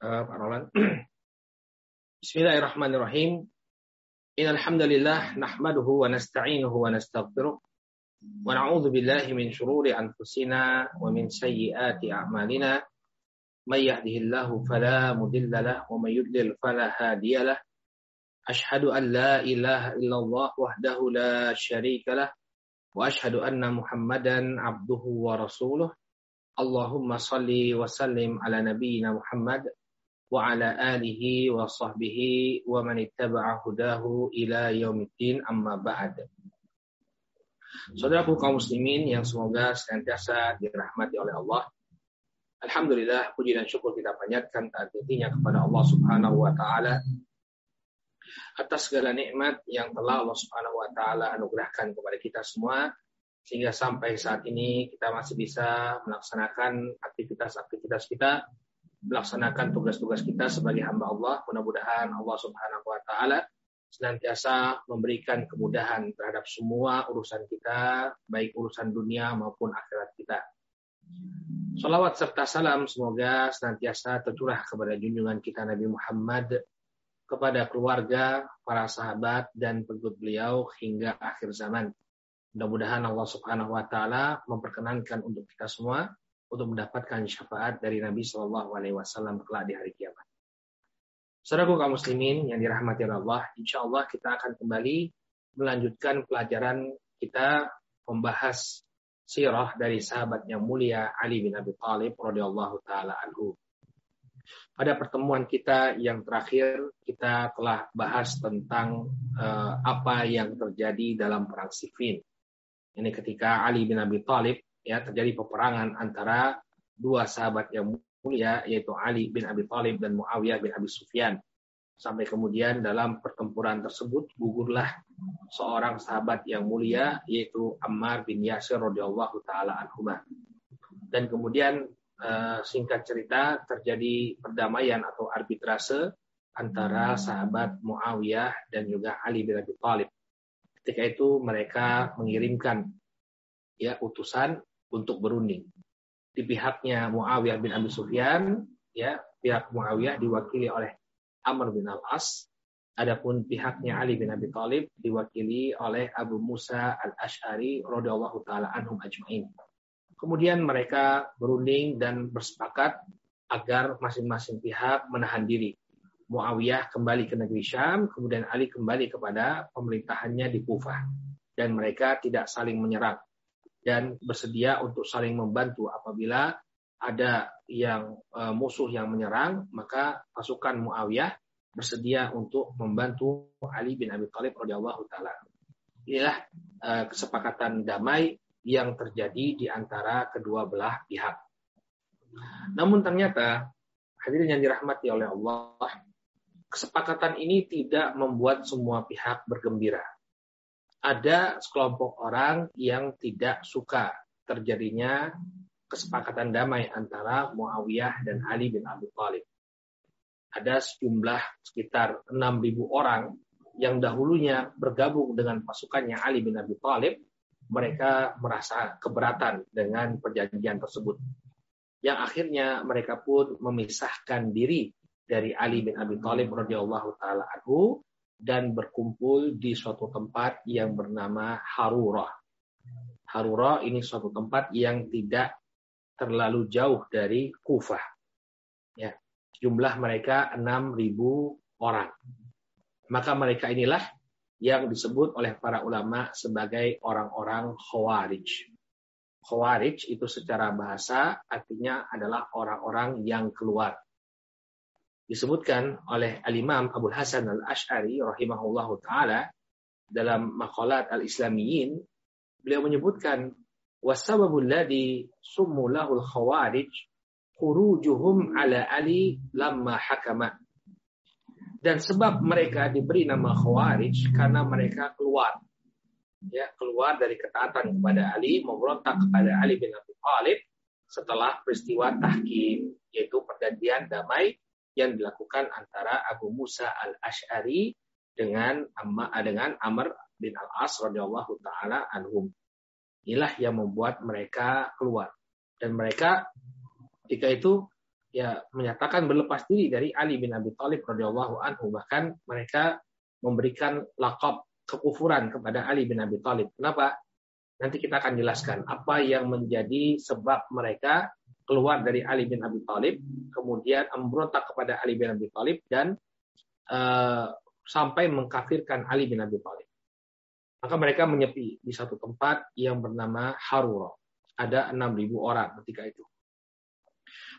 uh, Pak Roland. Bismillahirrahmanirrahim. Innal hamdalillah nahmaduhu wa nasta'inuhu wa nastaghfiruh wa na'udzu billahi min shururi anfusina wa min sayyiati a'malina. May yahdihillahu fala mudilla lahu wa may yudlil fala hadiya. Ashhadu an la ilaha illallah wahdahu la syarika lah wa ashhadu anna Muhammadan abduhu wa rasuluh. Allahumma salli wa sallim ala nabiyyina Muhammad alihi wa sahbihi wa man ittaba'a hudahu ila yaumiddin amma ba'd. Saudaraku kaum muslimin yang semoga senantiasa dirahmati oleh Allah. Alhamdulillah puji dan syukur kita panjatkan taat kepada Allah Subhanahu wa taala atas segala nikmat yang telah Allah Subhanahu wa taala anugerahkan kepada kita semua sehingga sampai saat ini kita masih bisa melaksanakan aktivitas-aktivitas kita melaksanakan tugas-tugas kita sebagai hamba Allah. Mudah-mudahan Allah Subhanahu wa taala senantiasa memberikan kemudahan terhadap semua urusan kita, baik urusan dunia maupun akhirat kita. Salawat serta salam semoga senantiasa tercurah kepada junjungan kita Nabi Muhammad, kepada keluarga, para sahabat, dan pengikut beliau hingga akhir zaman. Mudah-mudahan Allah Subhanahu wa Ta'ala memperkenankan untuk kita semua untuk mendapatkan syafaat dari Nabi Shallallahu Alaihi Wasallam kelak di hari kiamat. Saudaraku kaum muslimin yang dirahmati Allah, insya Allah kita akan kembali melanjutkan pelajaran kita membahas sirah dari sahabat yang mulia Ali bin Abi Thalib radhiyallahu taala anhu. Pada pertemuan kita yang terakhir kita telah bahas tentang uh, apa yang terjadi dalam perang Siffin. Ini ketika Ali bin Abi Thalib ya terjadi peperangan antara dua sahabat yang mulia yaitu Ali bin Abi Thalib dan Muawiyah bin Abi Sufyan. Sampai kemudian dalam pertempuran tersebut gugurlah seorang sahabat yang mulia yaitu Ammar bin Yasir radhiyallahu taala anhumah. Dan kemudian eh, singkat cerita terjadi perdamaian atau arbitrase antara sahabat Muawiyah dan juga Ali bin Abi Thalib. Ketika itu mereka mengirimkan ya utusan untuk berunding. Di pihaknya Muawiyah bin Abi Sufyan, ya, pihak Muawiyah diwakili oleh Amr bin Al-As. Adapun pihaknya Ali bin Abi Thalib diwakili oleh Abu Musa Al-Ash'ari radhiyallahu taala anhum ajmain. Kemudian mereka berunding dan bersepakat agar masing-masing pihak menahan diri. Muawiyah kembali ke negeri Syam, kemudian Ali kembali kepada pemerintahannya di Kufah. Dan mereka tidak saling menyerang dan bersedia untuk saling membantu apabila ada yang uh, musuh yang menyerang maka pasukan Muawiyah bersedia untuk membantu Ali bin Abi Thalib radhiyallahu taala. Inilah uh, kesepakatan damai yang terjadi di antara kedua belah pihak. Namun ternyata hadirin yang dirahmati oleh Allah, kesepakatan ini tidak membuat semua pihak bergembira ada sekelompok orang yang tidak suka terjadinya kesepakatan damai antara Muawiyah dan Ali bin Abi Thalib. Ada sejumlah sekitar 6.000 orang yang dahulunya bergabung dengan pasukannya Ali bin Abi Thalib, mereka merasa keberatan dengan perjanjian tersebut. Yang akhirnya mereka pun memisahkan diri dari Ali bin Abi Thalib radhiyallahu taala anhu dan berkumpul di suatu tempat yang bernama Harurah. Harurah ini suatu tempat yang tidak terlalu jauh dari Kufah. Ya, jumlah mereka 6.000 orang. Maka mereka inilah yang disebut oleh para ulama sebagai orang-orang Khawarij. Khawarij itu secara bahasa artinya adalah orang-orang yang keluar disebutkan oleh Al-Imam Abu Hasan Al-Ash'ari rahimahullahu taala dalam maqalat Al-Islamiyin beliau menyebutkan wasababul ladzi summu lahul khawarij khurujuhum ala Ali lamma hakama. Dan sebab mereka diberi nama khawarij karena mereka keluar. Ya keluar dari ketaatan kepada Ali memberontak kepada Ali bin Abi Thalib setelah peristiwa tahkim yaitu perjanjian damai yang dilakukan antara Abu Musa al-Ash'ari dengan dengan Amr bin al-As radhiyallahu taala anhum. Inilah yang membuat mereka keluar. Dan mereka ketika itu ya menyatakan berlepas diri dari Ali bin Abi Thalib radhiyallahu anhu bahkan mereka memberikan lakop kekufuran kepada Ali bin Abi Thalib. Kenapa? Nanti kita akan jelaskan apa yang menjadi sebab mereka keluar dari Ali bin Abi Thalib, kemudian memberontak kepada Ali bin Abi Thalib dan uh, sampai mengkafirkan Ali bin Abi Thalib. Maka mereka menyepi di satu tempat yang bernama Harura. Ada 6.000 orang ketika itu.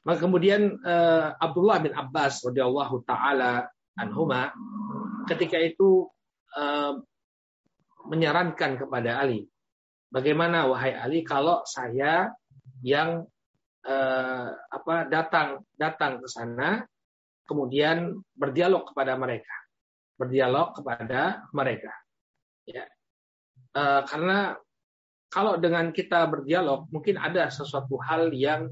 Maka kemudian uh, Abdullah bin Abbas radhiyallahu taala anhuma ketika itu uh, menyarankan kepada Ali, bagaimana wahai Ali kalau saya yang uh, apa datang datang ke sana kemudian berdialog kepada mereka, berdialog kepada mereka, ya uh, karena kalau dengan kita berdialog mungkin ada sesuatu hal yang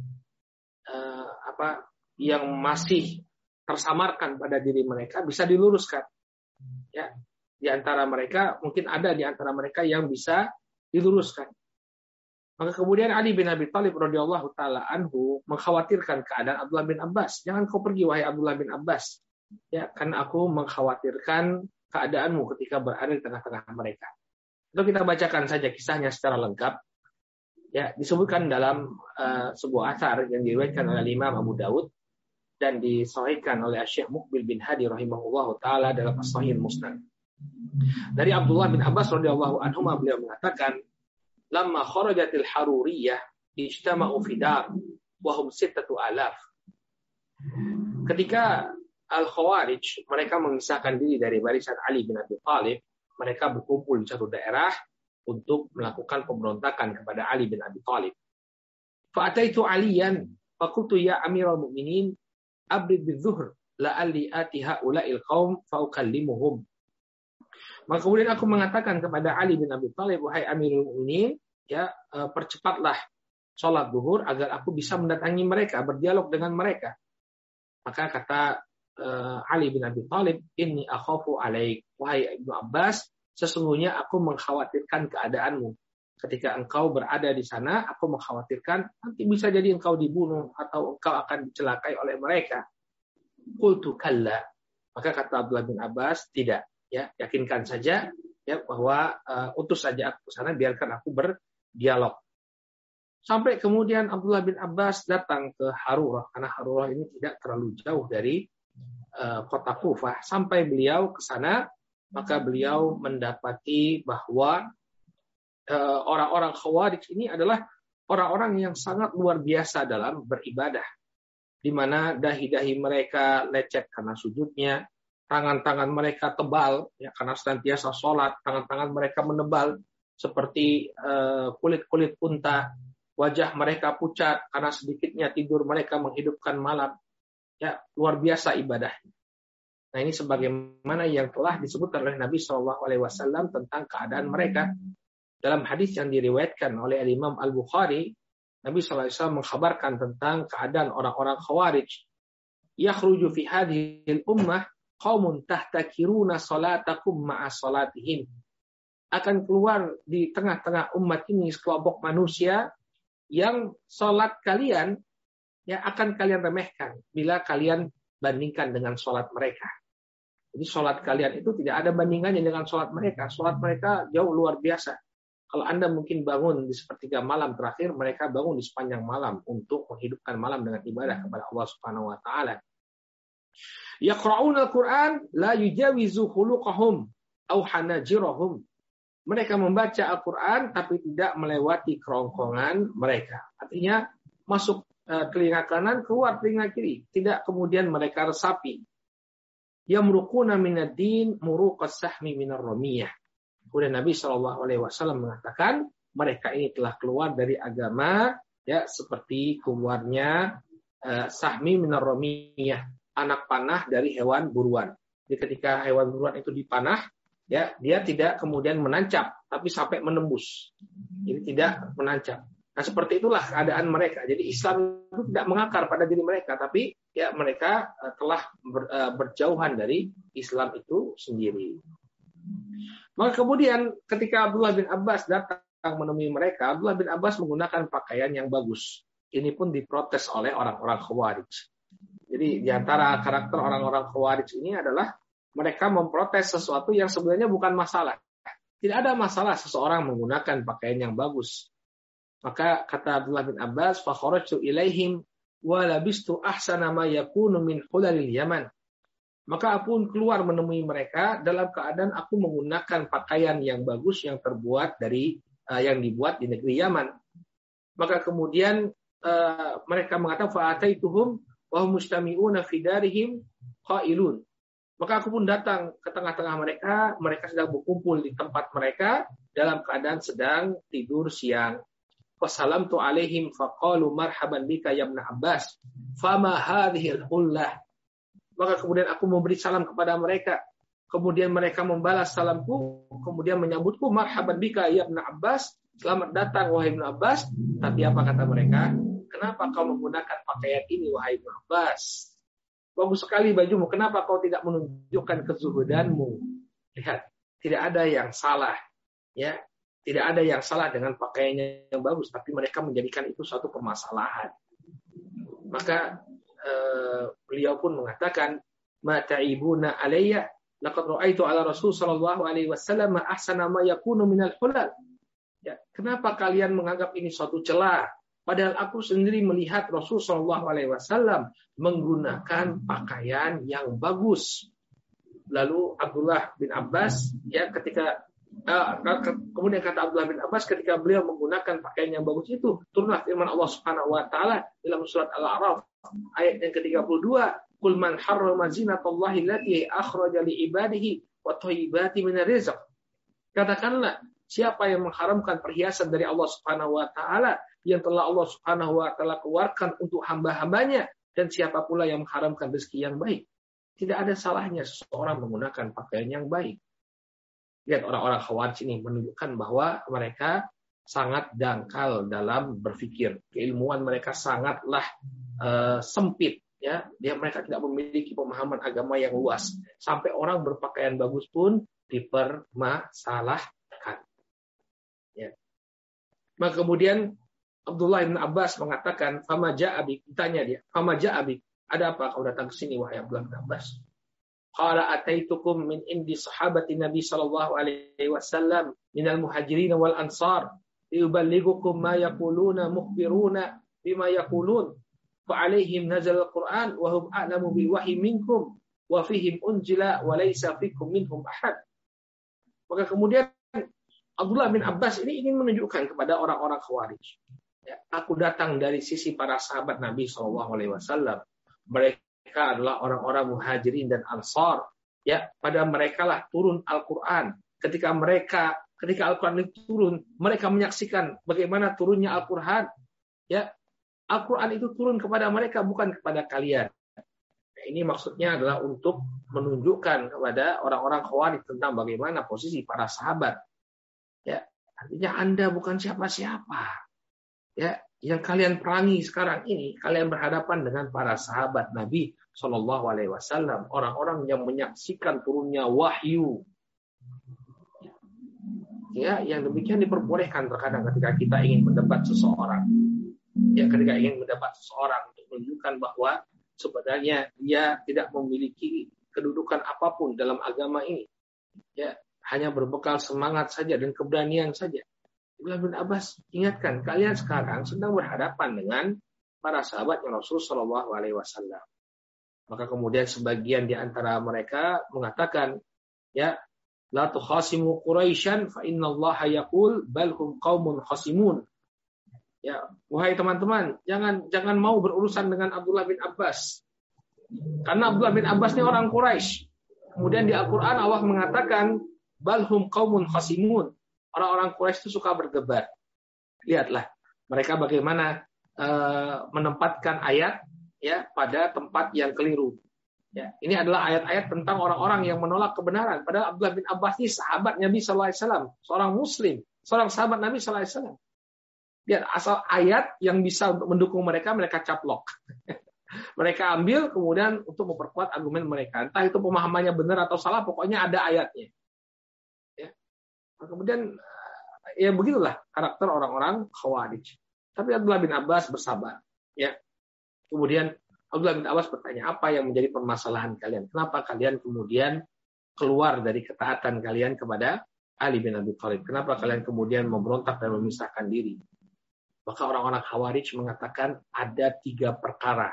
apa yang masih tersamarkan pada diri mereka bisa diluruskan. Ya, di antara mereka mungkin ada di antara mereka yang bisa diluruskan. Maka kemudian Ali bin Abi Thalib radhiyallahu taala anhu mengkhawatirkan keadaan Abdullah bin Abbas. Jangan kau pergi wahai Abdullah bin Abbas. Ya, kan aku mengkhawatirkan keadaanmu ketika berada di tengah-tengah mereka. Lalu kita bacakan saja kisahnya secara lengkap ya disebutkan dalam uh, sebuah asar yang diriwayatkan oleh Imam Abu Dawud dan disahihkan oleh Syekh Mukbil bin Hadi rahimahullah taala dalam As-Sahih Musnad. Dari Abdullah bin Abbas radhiyallahu anhu beliau mengatakan, "Lamma kharajatil haruriyah ijtama'u fi dar wa hum sittatu alaf." Ketika Al-Khawarij mereka memisahkan diri dari barisan Ali bin Abi Thalib, mereka berkumpul di satu daerah untuk melakukan pemberontakan kepada Ali bin Abi Thalib. Fa'ataitu Aliyan faqultu ya Amirul Mukminin abrid bidzuhr la'alli ati haula'il qaum faukallimuhum. Maka kemudian aku mengatakan kepada Ali bin Abi Thalib, wahai Amirul Mukminin, ya eh, percepatlah sholat zuhur agar aku bisa mendatangi mereka, berdialog dengan mereka. Maka kata uh, Ali bin Abi Thalib, ini akhafu alaik, wahai Ibnu Abbas, sesungguhnya aku mengkhawatirkan keadaanmu. Ketika engkau berada di sana, aku mengkhawatirkan nanti bisa jadi engkau dibunuh atau engkau akan dicelakai oleh mereka. Kultu kalla. Maka kata Abdullah bin Abbas, tidak. Ya, yakinkan saja ya bahwa uh, utus saja aku ke sana biarkan aku berdialog. Sampai kemudian Abdullah bin Abbas datang ke Harurah karena Harurah ini tidak terlalu jauh dari uh, kota Kufah sampai beliau ke sana maka beliau mendapati bahwa eh, orang-orang khawarij ini adalah orang-orang yang sangat luar biasa dalam beribadah. Di mana dahi-dahi mereka lecet karena sujudnya, tangan-tangan mereka tebal ya karena senantiasa sholat, tangan-tangan mereka menebal seperti eh, kulit-kulit uh, unta, wajah mereka pucat karena sedikitnya tidur mereka menghidupkan malam. Ya, luar biasa ibadahnya. Nah ini sebagaimana yang telah disebutkan oleh Nabi Shallallahu Alaihi Wasallam tentang keadaan mereka dalam hadis yang diriwayatkan oleh Imam Al Bukhari, Nabi Shallallahu Alaihi Wasallam mengkhabarkan tentang keadaan orang-orang Khawarij. Yakhruju fi hadhil ummah qaumun tahtakiruna salatakum ma'a salatihim. Akan keluar di tengah-tengah umat ini sekelompok manusia yang salat kalian ya akan kalian remehkan bila kalian bandingkan dengan sholat mereka. Jadi sholat kalian itu tidak ada bandingannya dengan sholat mereka. Sholat mereka jauh luar biasa. Kalau Anda mungkin bangun di sepertiga malam terakhir, mereka bangun di sepanjang malam untuk menghidupkan malam dengan ibadah kepada Allah Subhanahu wa taala. Yaqra'un al-Qur'an la yujawizu khuluqahum au hanajirahum. Mereka membaca Al-Qur'an tapi tidak melewati kerongkongan mereka. Artinya masuk eh, telinga kanan keluar telinga kiri, tidak kemudian mereka resapi yamruquna minad din muruqas sahmi minar ramiyah. Kemudian Nabi Shallallahu alaihi wasallam mengatakan mereka ini telah keluar dari agama ya seperti keluarnya uh, sahmi minar ramiyah, anak panah dari hewan buruan. Jadi ketika hewan buruan itu dipanah ya dia tidak kemudian menancap tapi sampai menembus. Jadi tidak menancap. Nah seperti itulah keadaan mereka. Jadi Islam itu tidak mengakar pada diri mereka, tapi ya mereka eh, telah ber, uh, berjauhan dari Islam itu sendiri. Maka kemudian ketika Abdullah bin Abbas datang menemui mereka, Abdullah bin Abbas menggunakan pakaian yang bagus. Ini pun diprotes oleh orang-orang Khawarij. Jadi di antara karakter orang-orang Khawarij ini adalah mereka memprotes sesuatu yang sebenarnya bukan masalah. Tidak ada masalah seseorang menggunakan pakaian yang bagus. Maka kata Abdullah bin Abbas, "Fakharajtu ilaihim wa labistu ahsana ma yakunu min hulalil Yaman." Maka aku pun keluar menemui mereka dalam keadaan aku menggunakan pakaian yang bagus yang terbuat dari uh, yang dibuat di negeri Yaman. Maka kemudian uh, mereka mengatakan fa'ataituhum wa mustami'una fi darihim qailun. Maka aku pun datang ke tengah-tengah mereka, mereka sedang berkumpul di tempat mereka dalam keadaan sedang tidur siang. Wassalamtu alaihim faqalu marhaban bika ya Abbas. Fama hadhihi al-hullah maka kemudian aku memberi salam kepada mereka. Kemudian mereka membalas salamku, kemudian menyambutku, marhaban bika ya Abbas, selamat datang wahai Ibn Abbas. Tapi apa kata mereka? Kenapa kau menggunakan pakaian ini wahai Ibn Abbas? Bagus sekali bajumu, kenapa kau tidak menunjukkan kezuhudanmu? Lihat, tidak ada yang salah. Ya, tidak ada yang salah dengan pakaiannya yang bagus, tapi mereka menjadikan itu suatu permasalahan. Maka Eh, beliau pun mengatakan mata ibuna alayya laqad ra'aitu ala rasul sallallahu alaihi wasallam ahsana ma yakunu minal hulal ya kenapa kalian menganggap ini suatu celah padahal aku sendiri melihat Rasul sallallahu alaihi wasallam menggunakan pakaian yang bagus. Lalu Abdullah bin Abbas ya ketika uh, kemudian kata Abdullah bin Abbas ketika beliau menggunakan pakaian yang bagus itu turunlah firman Allah Subhanahu wa taala dalam surat Al-A'raf ayat yang ke-32 Qul man harrama zinatallahi allati akhraja li ibadihi wa thayyibati Katakanlah siapa yang mengharamkan perhiasan dari Allah Subhanahu wa taala yang telah Allah Subhanahu wa taala keluarkan untuk hamba-hambanya dan siapa pula yang mengharamkan rezeki yang baik. Tidak ada salahnya seseorang menggunakan pakaian yang baik. Lihat orang-orang khawarij ini menunjukkan bahwa mereka sangat dangkal dalam berpikir. Keilmuan mereka sangatlah uh, sempit ya dia mereka tidak memiliki pemahaman agama yang luas sampai orang berpakaian bagus pun dipermasalahkan ya maka kemudian Abdullah bin Abbas mengatakan fama ja'abi tanya dia fama ja'abi ada apa kau datang ke sini wahai Abdullah bin Abbas Qala ataitukum min indi sahabati Nabi sallallahu alaihi wasallam minal muhajirin wal ansar yuballighukum ma yaquluna mukhbiruna bima yaqulun fa alaihim nazal al-Qur'an wa hum a'lamu bil wahyi minkum wa fihim unjila wa laysa fikum minhum ahad. Maka kemudian Abdullah bin Abbas ini ingin menunjukkan kepada orang-orang Khawarij. Aku datang dari sisi para sahabat Nabi Shallallahu Alaihi Wasallam. Mereka adalah orang-orang muhajirin dan ansar. Ya, pada mereka lah turun Al-Quran. Ketika mereka ketika Al-Quran itu turun, mereka menyaksikan bagaimana turunnya Al-Quran. Ya, Al-Quran itu turun kepada mereka, bukan kepada kalian. Nah, ini maksudnya adalah untuk menunjukkan kepada orang-orang khawarij tentang bagaimana posisi para sahabat. Ya, artinya Anda bukan siapa-siapa. Ya, yang kalian perangi sekarang ini, kalian berhadapan dengan para sahabat Nabi Shallallahu Alaihi Wasallam, orang-orang yang menyaksikan turunnya wahyu, ya yang demikian diperbolehkan terkadang ketika kita ingin mendebat seseorang. Ya ketika ingin mendebat seseorang untuk menunjukkan bahwa sebenarnya dia tidak memiliki kedudukan apa pun dalam agama ini. Ya hanya berbekal semangat saja dan keberanian saja Ibn bin Abbas ingatkan kalian sekarang sedang berhadapan dengan para sahabat yang Rasul Shallallahu Alaihi Wasallam maka kemudian sebagian di antara mereka mengatakan ya La tukhasimu Quraisyan fa innallaha yaqul bal hum qaumun khasimun. Ya, wahai teman-teman, jangan jangan mau berurusan dengan Abdullah bin Abbas. Karena Abdullah bin Abbas ini orang Quraisy. Kemudian di Al-Qur'an Allah mengatakan bal hum qaumun khasimun. Orang-orang Quraisy itu suka berdebat. Lihatlah mereka bagaimana uh, menempatkan ayat ya pada tempat yang keliru. Ya, ini adalah ayat-ayat tentang orang-orang yang menolak kebenaran. Padahal Abdullah bin Abbas ini sahabat Nabi Sallallahu Alaihi Wasallam, seorang Muslim, seorang sahabat Nabi Sallallahu Alaihi Wasallam. Biar asal ayat yang bisa mendukung mereka, mereka caplok. mereka ambil kemudian untuk memperkuat argumen mereka. Entah itu pemahamannya benar atau salah, pokoknya ada ayatnya. Kemudian ya begitulah karakter orang-orang Khawarij. Tapi Abdullah bin Abbas bersabar. Ya. Kemudian Abdullah bin Abbas bertanya, apa yang menjadi permasalahan kalian? Kenapa kalian kemudian keluar dari ketaatan kalian kepada Ali bin Abi Thalib? Kenapa kalian kemudian memberontak dan memisahkan diri? Maka orang-orang Khawarij mengatakan ada tiga perkara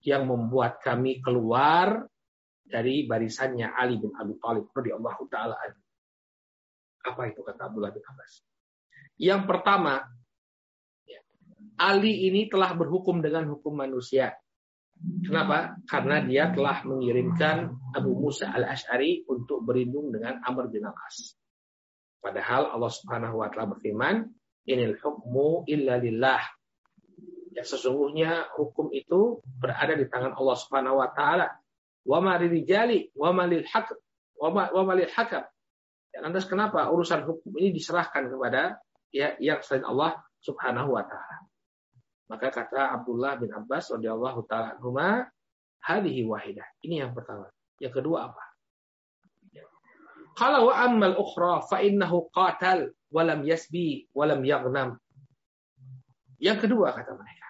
yang membuat kami keluar dari barisannya Ali bin Abi Thalib radhiyallahu taala Apa itu kata Abdullah bin Abbas? Yang pertama, Ali ini telah berhukum dengan hukum manusia. Kenapa? Karena dia telah mengirimkan Abu Musa al-Ash'ari untuk berlindung dengan Amr bin Al-As. Padahal Allah Subhanahu wa taala berfirman, "Inil hukmu illa lillah." Ya sesungguhnya hukum itu berada di tangan Allah Subhanahu wa taala. Wa ma lirijali wa ma lil wa ma lil hakam. Lantas kenapa urusan hukum ini diserahkan kepada ya yang selain Allah Subhanahu wa taala? Maka kata Abdullah bin Abbas radhiyallahu taala anhuma, hadhihi wahidah. Ini yang pertama. Yang kedua apa? Kalau wa ammal ukhra fa innahu qatal wa lam yasbi wa lam yaghnam. Yang kedua kata mereka.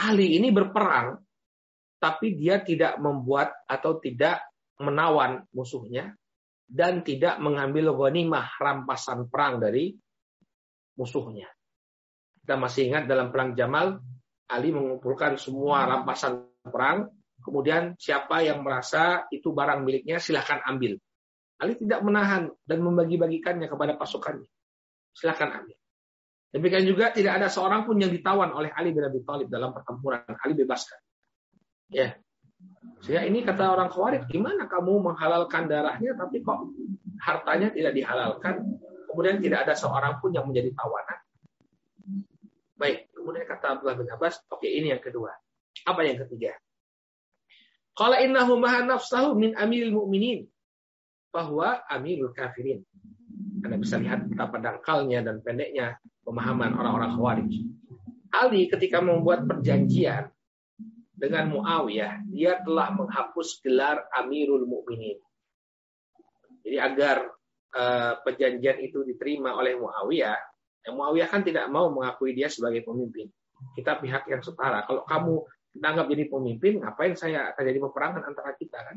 Ali ini berperang tapi dia tidak membuat atau tidak menawan musuhnya dan tidak mengambil ghanimah rampasan perang dari musuhnya. Kita masih ingat dalam perang Jamal, Ali mengumpulkan semua rampasan perang, kemudian siapa yang merasa itu barang miliknya silahkan ambil. Ali tidak menahan dan membagi-bagikannya kepada pasukannya. Silahkan ambil. Demikian juga tidak ada seorang pun yang ditawan oleh Ali bin Abi Thalib dalam pertempuran. Ali bebaskan. Ya. Sehingga ini kata orang Khawarij, gimana kamu menghalalkan darahnya tapi kok hartanya tidak dihalalkan? Kemudian tidak ada seorang pun yang menjadi tawanan. Baik, kemudian kata Abdullah bin Abbas, oke okay, ini yang kedua. Apa yang ketiga? Qala innahu maha nafsahu min amiril mu'minin. Bahwa amirul kafirin. Anda bisa lihat betapa dangkalnya dan pendeknya pemahaman orang-orang khawarij. Ali ketika membuat perjanjian dengan Muawiyah, dia telah menghapus gelar Amirul Mukminin. Jadi agar uh, perjanjian itu diterima oleh Muawiyah, yang Muawiyah kan tidak mau mengakui dia sebagai pemimpin. Kita pihak yang setara. Kalau kamu dianggap jadi pemimpin, ngapain saya akan jadi peperangan antara kita kan?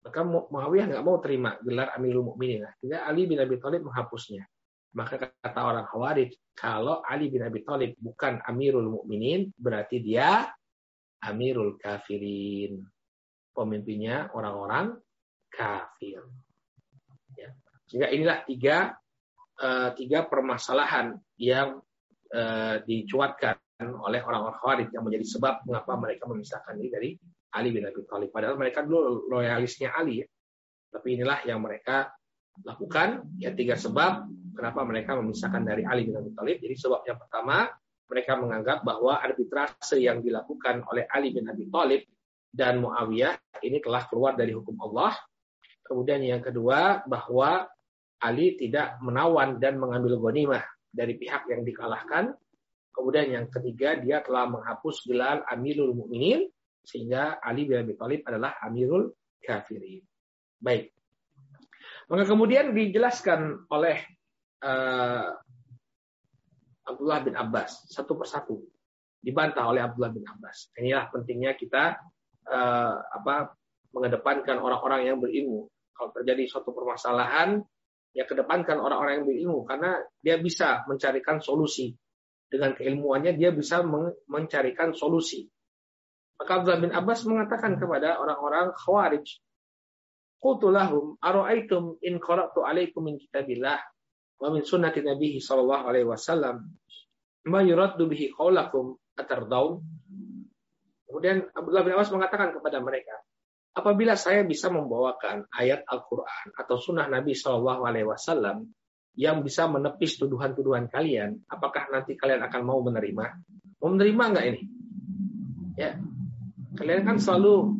Maka Muawiyah nggak mau terima gelar Amirul Mukminin. Sehingga Ali bin Abi Thalib menghapusnya. Maka kata orang Khawarij, kalau Ali bin Abi Thalib bukan Amirul Mukminin, berarti dia Amirul Kafirin. Pemimpinnya orang-orang kafir. Ya. Sehingga inilah tiga uh, tiga permasalahan yang uh, dicuatkan oleh orang-orang Khawarij yang menjadi sebab mengapa mereka memisahkan diri dari Ali bin Abi Thalib. Padahal mereka dulu loyalisnya Ali ya. Tapi inilah yang mereka lakukan ya tiga sebab kenapa mereka memisahkan dari Ali bin Abi Thalib. Jadi sebab yang pertama mereka menganggap bahwa arbitrase yang dilakukan oleh Ali bin Abi Thalib dan Muawiyah ini telah keluar dari hukum Allah. Kemudian yang kedua bahwa Ali tidak menawan dan mengambil ghanimah dari pihak yang dikalahkan. Kemudian yang ketiga dia telah menghapus gelar Amirul Mukminin sehingga Ali bin Abi Thalib adalah Amirul Kafirin. Baik. Maka kemudian dijelaskan oleh uh, Abdullah bin Abbas satu persatu. Dibantah oleh Abdullah bin Abbas. Inilah pentingnya kita uh, apa mengedepankan orang-orang yang berilmu. Kalau terjadi suatu permasalahan, ya kedepankan orang-orang yang berilmu. Karena dia bisa mencarikan solusi. Dengan keilmuannya dia bisa mencarikan solusi. Maka Abdullah bin Abbas mengatakan kepada orang-orang khawarij Qultu lahum ara'aitum in qara'tu alaikum min kitabillah wa min sunnati nabihi sallallahu alaihi wasallam ma yuraddu bihi qaulakum atardaun Kemudian Abdullah bin Abbas mengatakan kepada mereka, apabila saya bisa membawakan ayat Al-Quran atau sunnah Nabi Shallallahu Alaihi Wasallam yang bisa menepis tuduhan-tuduhan kalian, apakah nanti kalian akan mau menerima? Mau menerima nggak ini? Ya, kalian kan selalu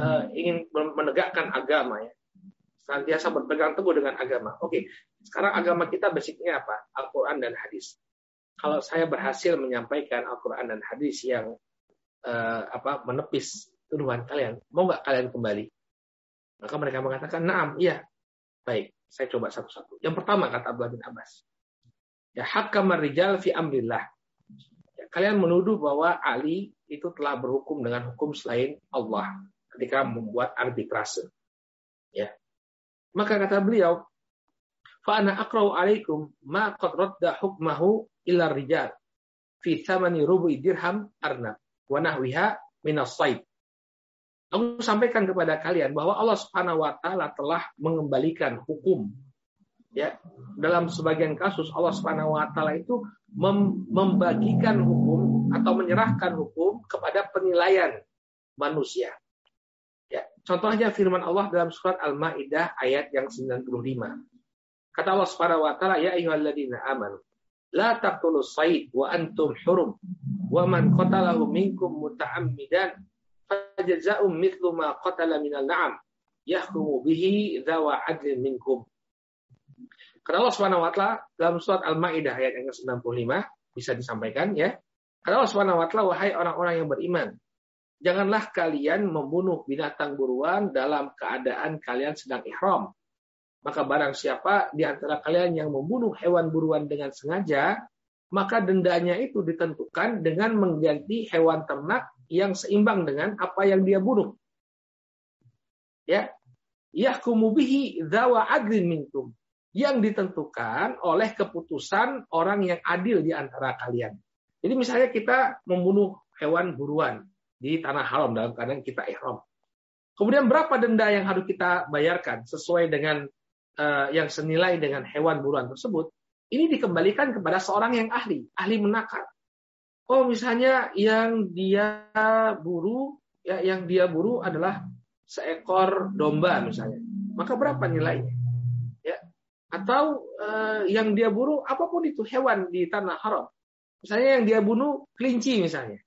uh, ingin menegakkan agama ya, senantiasa berpegang teguh dengan agama. Oke, sekarang agama kita basicnya apa? Al-Quran dan hadis. Kalau saya berhasil menyampaikan Al-Quran dan hadis yang uh, apa menepis tuduhan kalian. Mau nggak kalian kembali? Maka mereka mengatakan, naam, iya. Baik, saya coba satu-satu. Yang pertama kata Abdullah bin Abbas. Ya hakam rijal fi amrillah. Ya, kalian menuduh bahwa Ali itu telah berhukum dengan hukum selain Allah ketika membuat arbitrase. Ya. Maka kata beliau, fa ana aqra'u alaikum ma qad radda hukmahu illa rijal fi thamani rubu'i dirham arnab wa nahwiha as-sayd. Aku sampaikan kepada kalian bahwa Allah Subhanahu wa taala telah mengembalikan hukum ya dalam sebagian kasus Allah Subhanahu wa taala itu mem membagikan hukum atau menyerahkan hukum kepada penilaian manusia. Ya, contohnya firman Allah dalam surat Al-Maidah ayat yang 95. Kata Allah Subhanahu wa taala, "Ya ayyuhalladzina amanu la taqtulus sayd wa antum hurum wa man qatalahu minkum muta'ammidan fajza'um mithlu ma qatala minal na'am yahkumu bihi dzawa adlin minkum." Kata Allah Subhanahu wa taala dalam surat Al-Maidah ayat yang ke-95 bisa disampaikan ya. Kata Allah Subhanahu wa taala, "Wahai orang-orang yang beriman, janganlah kalian membunuh binatang buruan dalam keadaan kalian sedang ihram. Maka barang siapa di antara kalian yang membunuh hewan buruan dengan sengaja, maka dendanya itu ditentukan dengan mengganti hewan ternak yang seimbang dengan apa yang dia bunuh. Ya. Yahkumu bihi dzawa adlin minkum. Yang ditentukan oleh keputusan orang yang adil di antara kalian. Jadi misalnya kita membunuh hewan buruan di tanah haram dalam keadaan kita ihram. Kemudian berapa denda yang harus kita bayarkan sesuai dengan uh, yang senilai dengan hewan buruan tersebut? Ini dikembalikan kepada seorang yang ahli, ahli menakar. Oh, misalnya yang dia buru, ya, yang dia buru adalah seekor domba misalnya. Maka berapa nilainya? Ya. Atau uh, yang dia buru apa pun itu hewan di tanah haram. Misalnya yang dia bunuh kelinci misalnya.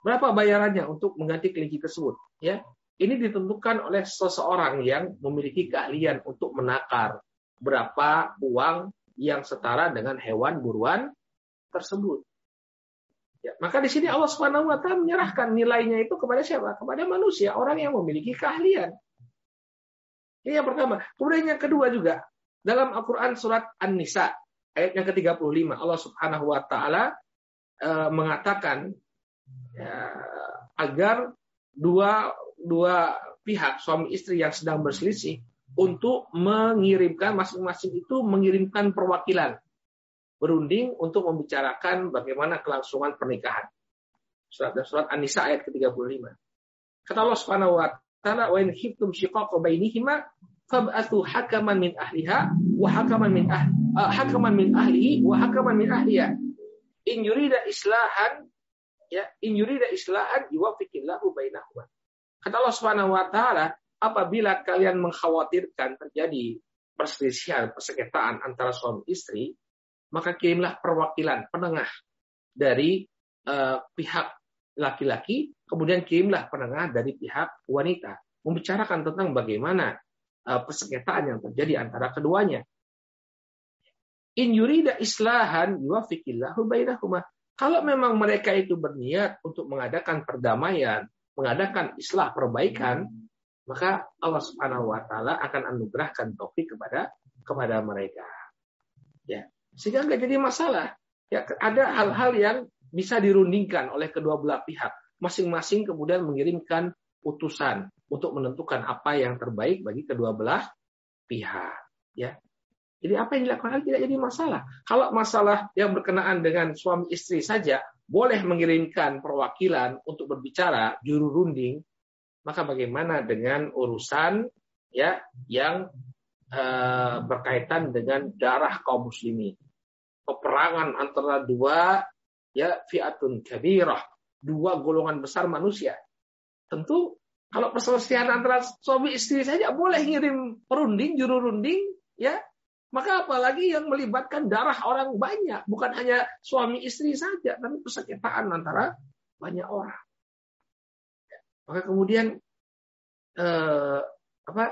Berapa bayarannya untuk mengganti kelinci tersebut? Ya, ini ditentukan oleh seseorang yang memiliki keahlian untuk menakar berapa uang yang setara dengan hewan buruan tersebut. Ya, maka di sini Allah Subhanahu wa taala menyerahkan nilainya itu kepada siapa? Kepada manusia, orang yang memiliki keahlian. Ini yang pertama. Kemudian yang kedua juga, dalam Al-Qur'an surat An-Nisa ayat yang ke-35 Allah Subhanahu wa taala e, mengatakan ya, agar dua dua pihak suami istri yang sedang berselisih untuk mengirimkan masing-masing itu mengirimkan perwakilan berunding untuk membicarakan bagaimana kelangsungan pernikahan. Surat surat An-Nisa ayat ke-35. Kata Allah Subhanahu wa taala, "Wa in khiftum shiqaqa bainihima fab'athu hakaman min ahliha wa hakaman min ahli uh, hakaman min ahlihi wa hakaman min ahliya in yurida islahan ya in yurida islahan yuwaffiqillahu bainahuma. Kata Allah Subhanahu wa taala, apabila kalian mengkhawatirkan terjadi perselisihan, persengketaan antara suami istri, maka kirimlah perwakilan penengah dari uh, pihak laki-laki, kemudian kirimlah penengah dari pihak wanita, membicarakan tentang bagaimana uh, persengketaan yang terjadi antara keduanya. In yurida islahan yuwaffiqillahu bainahuma. Kalau memang mereka itu berniat untuk mengadakan perdamaian, mengadakan islah perbaikan, maka Allah Subhanahu wa taala akan anugerahkan taufik kepada kepada mereka. Ya. Sehingga nggak jadi masalah. Ya, ada hal-hal yang bisa dirundingkan oleh kedua belah pihak. Masing-masing kemudian mengirimkan utusan untuk menentukan apa yang terbaik bagi kedua belah pihak. Ya. Jadi apa yang dilakukan tidak jadi masalah. Kalau masalah yang berkenaan dengan suami istri saja boleh mengirimkan perwakilan untuk berbicara juru runding, maka bagaimana dengan urusan ya yang uh, berkaitan dengan darah kaum muslimin? Peperangan antara dua ya fiatun kabirah, dua golongan besar manusia. Tentu kalau perselisihan antara suami istri saja boleh ngirim perunding, juru runding, ya maka apalagi yang melibatkan darah orang banyak, bukan hanya suami istri saja, tapi persengketaan antara banyak orang. Maka kemudian eh, apa?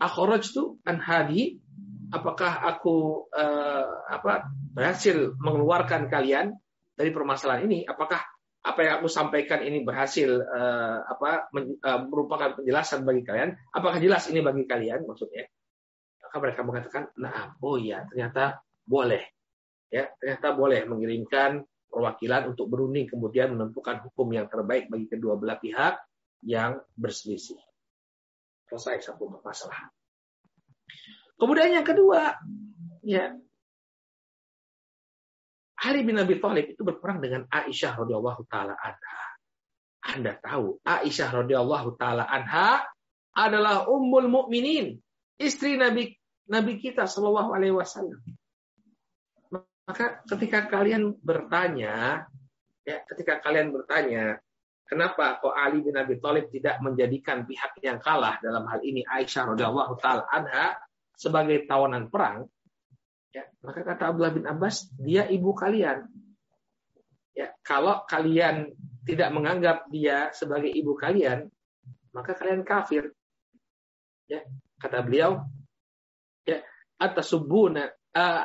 Akhraj itu anhadi, apakah aku eh, apa berhasil mengeluarkan kalian dari permasalahan ini? Apakah apa yang aku sampaikan ini berhasil eh, apa men, eh, merupakan penjelasan bagi kalian? Apakah jelas ini bagi kalian maksudnya? Maka mereka mengatakan, nah, oh iya, ternyata boleh. Ya, ternyata boleh mengirimkan perwakilan untuk berunding kemudian menentukan hukum yang terbaik bagi kedua belah pihak yang berselisih. Selesai satu masalah. Kemudian yang kedua, ya Ali bin Abi Thalib itu berperang dengan Aisyah radhiyallahu taala anha. Anda tahu, Aisyah radhiyallahu taala anha adalah ummul mukminin, istri Nabi Nabi kita Shallallahu alaihi wasallam. Maka ketika kalian bertanya, ya, ketika kalian bertanya, kenapa kok Ali bin Abi Thalib tidak menjadikan pihak yang kalah dalam hal ini Aisyah radhiyallahu taala anha sebagai tawanan perang? Ya, maka kata Abdullah bin Abbas, dia ibu kalian. Ya, kalau kalian tidak menganggap dia sebagai ibu kalian, maka kalian kafir. Ya, kata beliau, atas subuna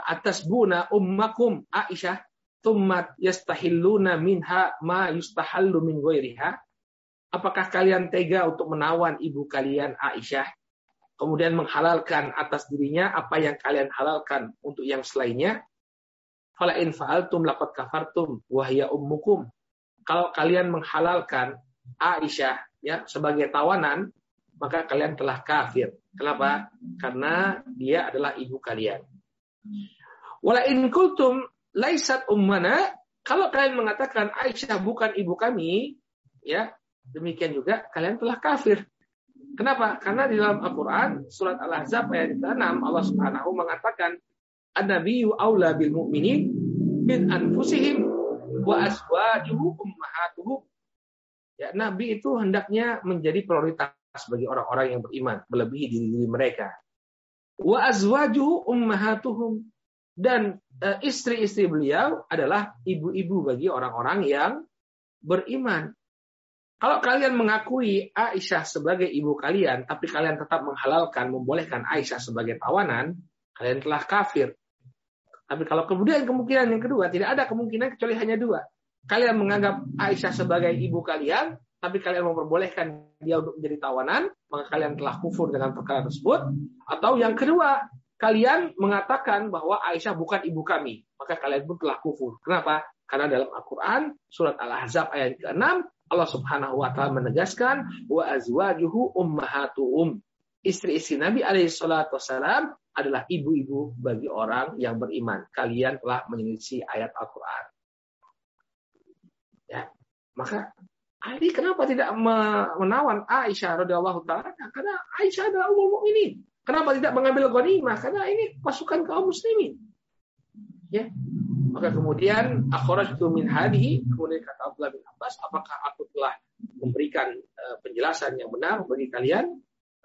atas buna ummakum Aisyah tummat yastahilluna minha ma yustahallu min ghairiha apakah kalian tega untuk menawan ibu kalian Aisyah kemudian menghalalkan atas dirinya apa yang kalian halalkan untuk yang selainnya. Fala in fa'altum laqad kafartum wa hiya ummukum. Kalau kalian menghalalkan Aisyah ya sebagai tawanan, maka kalian telah kafir. Kenapa? Karena dia adalah ibu kalian. Wala in kultum laisat ummana, kalau kalian mengatakan Aisyah bukan ibu kami, ya, demikian juga kalian telah kafir. Kenapa? Karena di dalam Al-Quran, surat Al-Ahzab ayat 6, Allah subhanahu mengatakan, An-Nabiyyu awla bil mu'minin min anfusihim wa aswajuhu ummahatuhu. Ya, Nabi itu hendaknya menjadi prioritas bagi orang-orang yang beriman, melebihi diri-diri mereka. Wa azwajuhu ummahatuhum. Dan eh, istri-istri beliau adalah ibu-ibu bagi orang-orang yang beriman. Kalau kalian mengakui Aisyah sebagai ibu kalian, tapi kalian tetap menghalalkan, membolehkan Aisyah sebagai tawanan, kalian telah kafir. Tapi kalau kemudian kemungkinan yang kedua, tidak ada kemungkinan kecuali hanya dua. Kalian menganggap Aisyah sebagai ibu kalian, tapi kalian memperbolehkan dia untuk menjadi tawanan, maka kalian telah kufur dengan perkara tersebut. Atau yang kedua, kalian mengatakan bahwa Aisyah bukan ibu kami, maka kalian pun telah kufur. Kenapa? Karena dalam Al-Quran, surat Al-Ahzab ayat ke-6, Allah Subhanahu wa taala menegaskan wa azwajuhu ummahatuhum. Istri-istri Nabi alaihi salatu wasalam adalah ibu-ibu bagi orang yang beriman. Kalian telah menyelisih ayat Al-Qur'an. Ya. Maka Ali kenapa tidak menawan Aisyah radhiyallahu taala? Karena Aisyah adalah umum mukminin. Kenapa tidak mengambil ghanimah? Karena ini pasukan kaum muslimin. Ya. Maka kemudian akhrajtu min hadihi, kemudian kata Abdullah bin Abbas, apakah aku telah memberikan uh, penjelasan yang benar bagi kalian?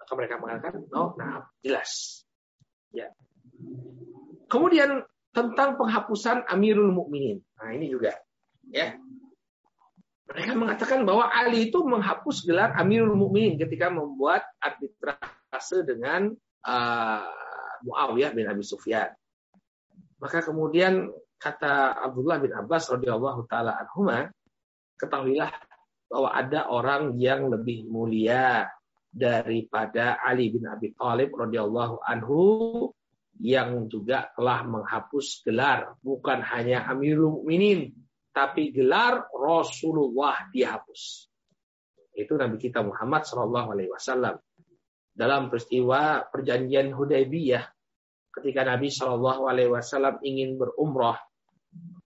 Maka mereka mengatakan, "Oh, nah, jelas." Ya. Kemudian tentang penghapusan Amirul Mukminin. Nah, ini juga ya. Mereka mengatakan bahwa Ali itu menghapus gelar Amirul Mukminin ketika membuat arbitrase dengan uh, Muawiyah bin Abi Sufyan. Maka kemudian kata Abdullah bin Abbas radhiyallahu taala anhuma, ketahuilah bahwa ada orang yang lebih mulia daripada Ali bin Abi Thalib radhiyallahu anhu yang juga telah menghapus gelar bukan hanya Amirul Mukminin tapi gelar Rasulullah dihapus. Itu Nabi kita Muhammad Shallallahu alaihi wasallam. Dalam peristiwa perjanjian Hudaybiyah ketika Nabi Shallallahu alaihi wasallam ingin berumrah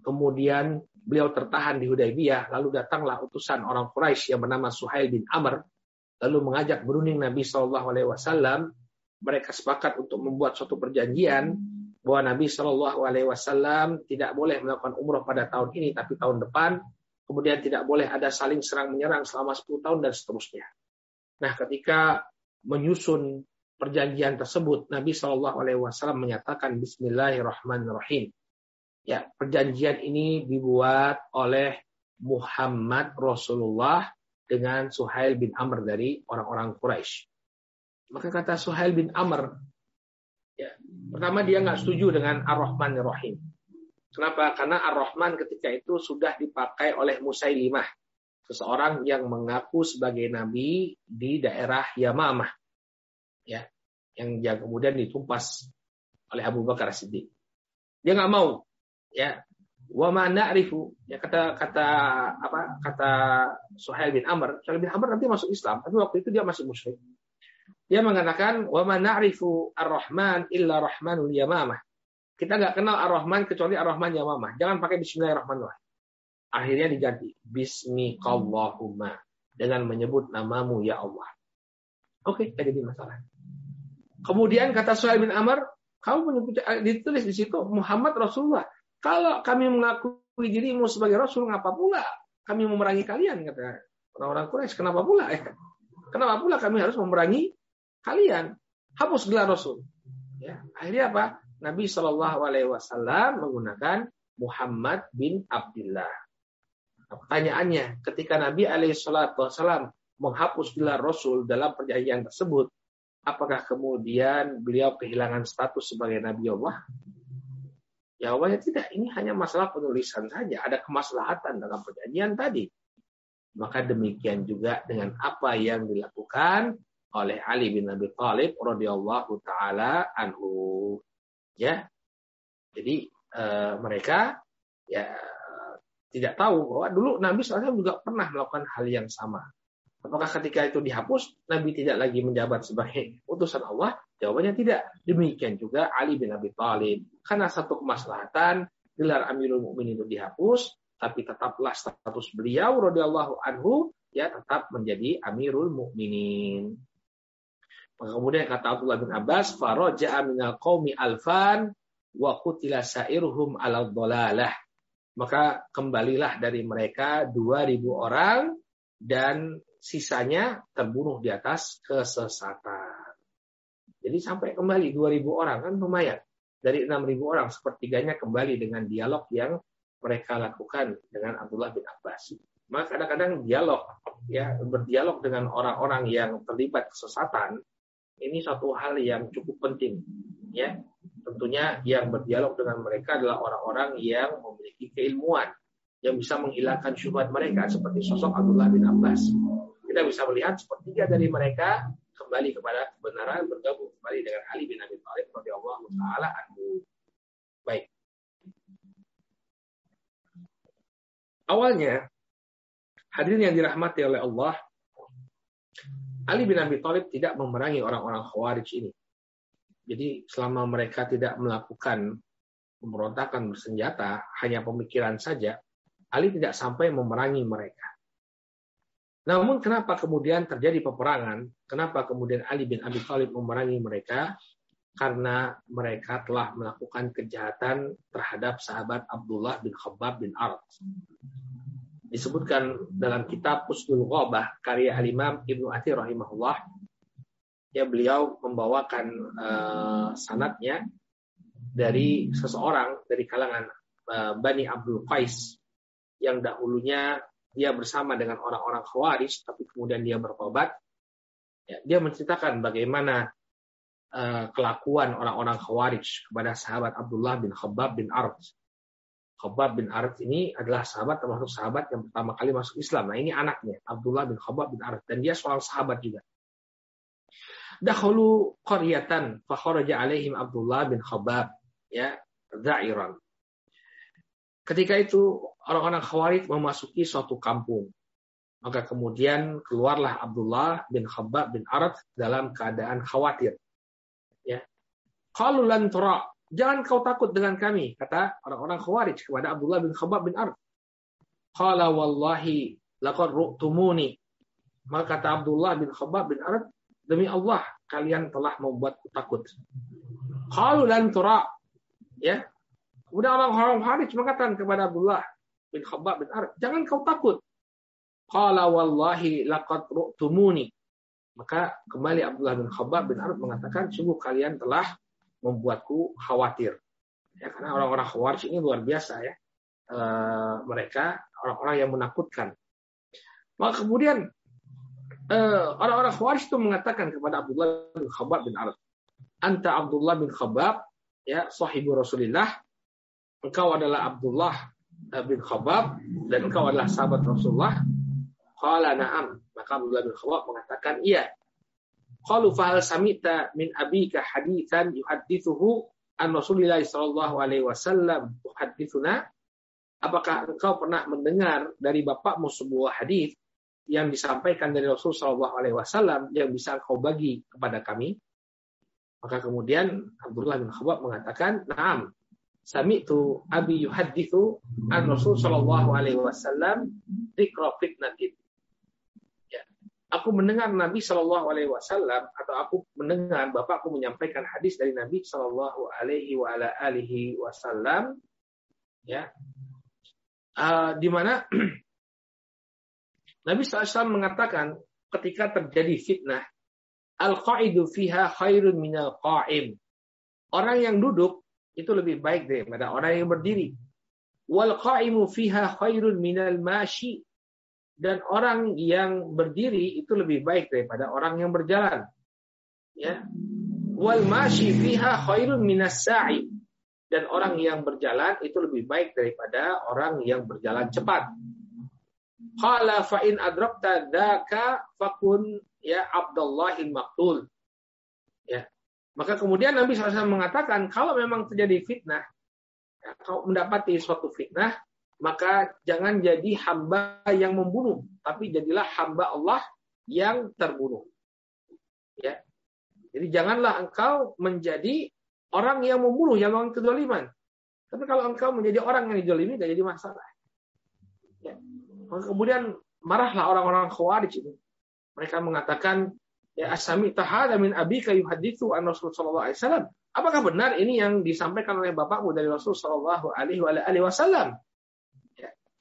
Kemudian beliau tertahan di Hudaybiyah, lalu datanglah utusan orang Quraisy yang bernama Suhail bin Amr, lalu mengajak berunding Nabi Shallallahu Alaihi Wasallam. Mereka sepakat untuk membuat suatu perjanjian bahwa Nabi Shallallahu Alaihi Wasallam tidak boleh melakukan umroh pada tahun ini, tapi tahun depan. Kemudian tidak boleh ada saling serang menyerang selama 10 tahun dan seterusnya. Nah, ketika menyusun perjanjian tersebut, Nabi Shallallahu Alaihi Wasallam menyatakan Bismillahirrahmanirrahim. Ya, perjanjian ini dibuat oleh Muhammad Rasulullah dengan Suhail bin Amr dari orang-orang Quraisy. Maka kata Suhail bin Amr, ya, pertama dia nggak setuju dengan Ar-Rahman Ar-Rahim. Kenapa? Karena Ar-Rahman ketika itu sudah dipakai oleh Musailimah, seseorang yang mengaku sebagai nabi di daerah Yamamah. Ya, yang kemudian ditumpas oleh Abu Bakar Siddiq. Dia nggak mau ya Wa ma na'rifu ya kata kata apa kata Suhail bin Amr, Suhail bin Amr nanti masuk Islam, tapi waktu itu dia masih musyrik. Dia mengatakan wa ma ar-Rahman illa Rahmanul Yamamah. Kita nggak kenal Ar-Rahman kecuali Ar-Rahman Yamamah. Jangan pakai Bismillahirrahmanirrahim. Akhirnya diganti Bismikallahumma dengan menyebut namamu ya Allah. Oke, okay, jadi masalah. Kemudian kata Suhail bin Amr, kamu menyebut ditulis di situ Muhammad Rasulullah. Kalau kami mengakui dirimu sebagai Rasul, ngapa pula kami memerangi kalian? Kata orang-orang Quraisy. Kenapa pula? Eh, kenapa pula kami harus memerangi kalian? Hapus gelar Rasul. Ya, akhirnya apa? Nabi Shallallahu Alaihi Wasallam menggunakan Muhammad bin Abdullah. Pertanyaannya, ketika Nabi Alaihi Wasallam menghapus gelar Rasul dalam perjanjian tersebut, apakah kemudian beliau kehilangan status sebagai Nabi Allah? Jawabannya tidak, ini hanya masalah penulisan saja. Ada kemaslahatan dalam perjanjian tadi. Maka demikian juga dengan apa yang dilakukan oleh Ali bin Abi Thalib radhiyallahu taala anhu. Ya. Jadi e, mereka ya tidak tahu bahwa dulu Nabi SAW juga pernah melakukan hal yang sama. Apakah ketika itu dihapus, Nabi tidak lagi menjabat sebagai utusan Allah? Jawabannya tidak. Demikian juga Ali bin Abi Thalib. Karena satu kemaslahatan, gelar Amirul Mukminin itu dihapus, tapi tetaplah status beliau radhiyallahu anhu ya tetap menjadi Amirul Mukminin. Kemudian kata Abdullah bin Abbas, faraja'a minal qaumi alfan wa qutila sa'iruhum ala. Maka kembalilah dari mereka 2000 orang dan sisanya terbunuh di atas kesesatan. Jadi sampai kembali 2000 orang kan lumayan. Dari 6000 orang sepertiganya kembali dengan dialog yang mereka lakukan dengan Abdullah bin Abbas. Maka kadang-kadang dialog ya berdialog dengan orang-orang yang terlibat kesesatan ini satu hal yang cukup penting ya. Tentunya yang berdialog dengan mereka adalah orang-orang yang memiliki keilmuan yang bisa menghilangkan syubhat mereka seperti sosok Abdullah bin Abbas kita bisa melihat sepertiga dari mereka kembali kepada kebenaran bergabung kembali dengan Ali bin Abi Thalib radhiyallahu taala anhu. Baik. Awalnya hadirin yang dirahmati oleh Allah, Ali bin Abi Thalib tidak memerangi orang-orang Khawarij ini. Jadi selama mereka tidak melakukan pemberontakan bersenjata, hanya pemikiran saja, Ali tidak sampai memerangi mereka. Namun kenapa kemudian terjadi peperangan? Kenapa kemudian Ali bin Abi Thalib memerangi mereka? Karena mereka telah melakukan kejahatan terhadap sahabat Abdullah bin Khabbab bin Arad. Disebutkan dalam kitab Usdul Ghabah karya Al-Imam Ibnu Athir rahimahullah ya beliau membawakan uh, sanatnya dari seseorang dari kalangan uh, Bani Abdul Qais yang dahulunya dia bersama dengan orang-orang Khawarij, tapi kemudian dia bertobat. Ya, dia menceritakan bagaimana uh, kelakuan orang-orang Khawarij kepada sahabat Abdullah bin Khabbab bin Arad. Khabbab bin Arad ini adalah sahabat termasuk sahabat yang pertama kali masuk Islam. Nah ini anaknya Abdullah bin Khabbab bin Arad dan dia seorang sahabat juga. Dahulu qaryatan fa alaihim Abdullah bin Khabbab ya za'iran. Ketika itu orang-orang Khawarij memasuki suatu kampung. Maka kemudian keluarlah Abdullah bin Khabbab bin Arad dalam keadaan khawatir. Ya. Kalau lantura, jangan kau takut dengan kami, kata orang-orang Khawarij kepada Abdullah bin Khabbab bin Arad. Qala wallahi laqad ru'tumuni. Maka kata Abdullah bin Khabbab bin Arad, demi Allah kalian telah membuatku takut. Kalau lantura, ya, Kemudian orang-orang Khawarij mengatakan kepada Abdullah bin Khabbab bin Arab, jangan kau takut. Qala wallahi laqad ru'tumuni. Maka kembali Abdullah bin Khabbab bin Arab mengatakan, sungguh kalian telah membuatku khawatir. Ya, karena orang-orang Khawarij ini luar biasa ya. E, mereka orang-orang yang menakutkan. Maka kemudian e, orang-orang Khawarij itu mengatakan kepada Abdullah bin Khabbab bin Arab, Anta Abdullah bin Khabbab, ya sahibu Rasulullah, engkau adalah Abdullah bin Khabab dan engkau adalah sahabat Rasulullah? Qala na'am. Maka Abdullah bin Khabab mengatakan iya. Qalu fahal samita min abika hadithan yuhaddithuhu an Rasulillah sallallahu alaihi wasallam tuhaddithuna? apakah engkau pernah mendengar dari bapakmu sebuah hadis yang disampaikan dari Rasul Shallallahu Alaihi Wasallam yang bisa engkau bagi kepada kami? Maka kemudian Abdullah bin Khabbab mengatakan, "Naam, sami itu abi yuhadithu an Rasul Shallallahu Alaihi Wasallam dzikra fitnatin." Aku mendengar Nabi Shallallahu Alaihi Wasallam atau aku mendengar bapakku menyampaikan hadis dari Nabi Shallallahu Alaihi Wasallam, ya, uh, di mana Nabi SAW mengatakan ketika terjadi fitnah Al-qa'idu fiha khairun minal qa'im. Orang yang duduk itu lebih baik daripada orang yang berdiri. Wal qa'imu fiha khairun minal mashi. Dan orang yang berdiri itu lebih baik daripada orang yang berjalan. Ya. Wal mashi fiha khairun minas sa'i. Dan orang yang berjalan itu lebih baik daripada orang yang berjalan cepat. Qala fa in adrakta dzaka fakun ya Abdullahil Maktul. Ya. Maka kemudian Nabi SAW mengatakan kalau memang terjadi fitnah, ya, kalau mendapati suatu fitnah, maka jangan jadi hamba yang membunuh, tapi jadilah hamba Allah yang terbunuh. Ya. Jadi janganlah engkau menjadi orang yang membunuh, yang melakukan kedoliman. Tapi kalau engkau menjadi orang yang didolimi, tidak jadi masalah. Ya. Kemudian marahlah orang-orang khawarij itu. Mereka mengatakan, ya asami tahada min abika yuhadithu an Rasul sallallahu alaihi wasallam. Apakah benar ini yang disampaikan oleh bapakmu dari Rasul sallallahu alaihi wasallam?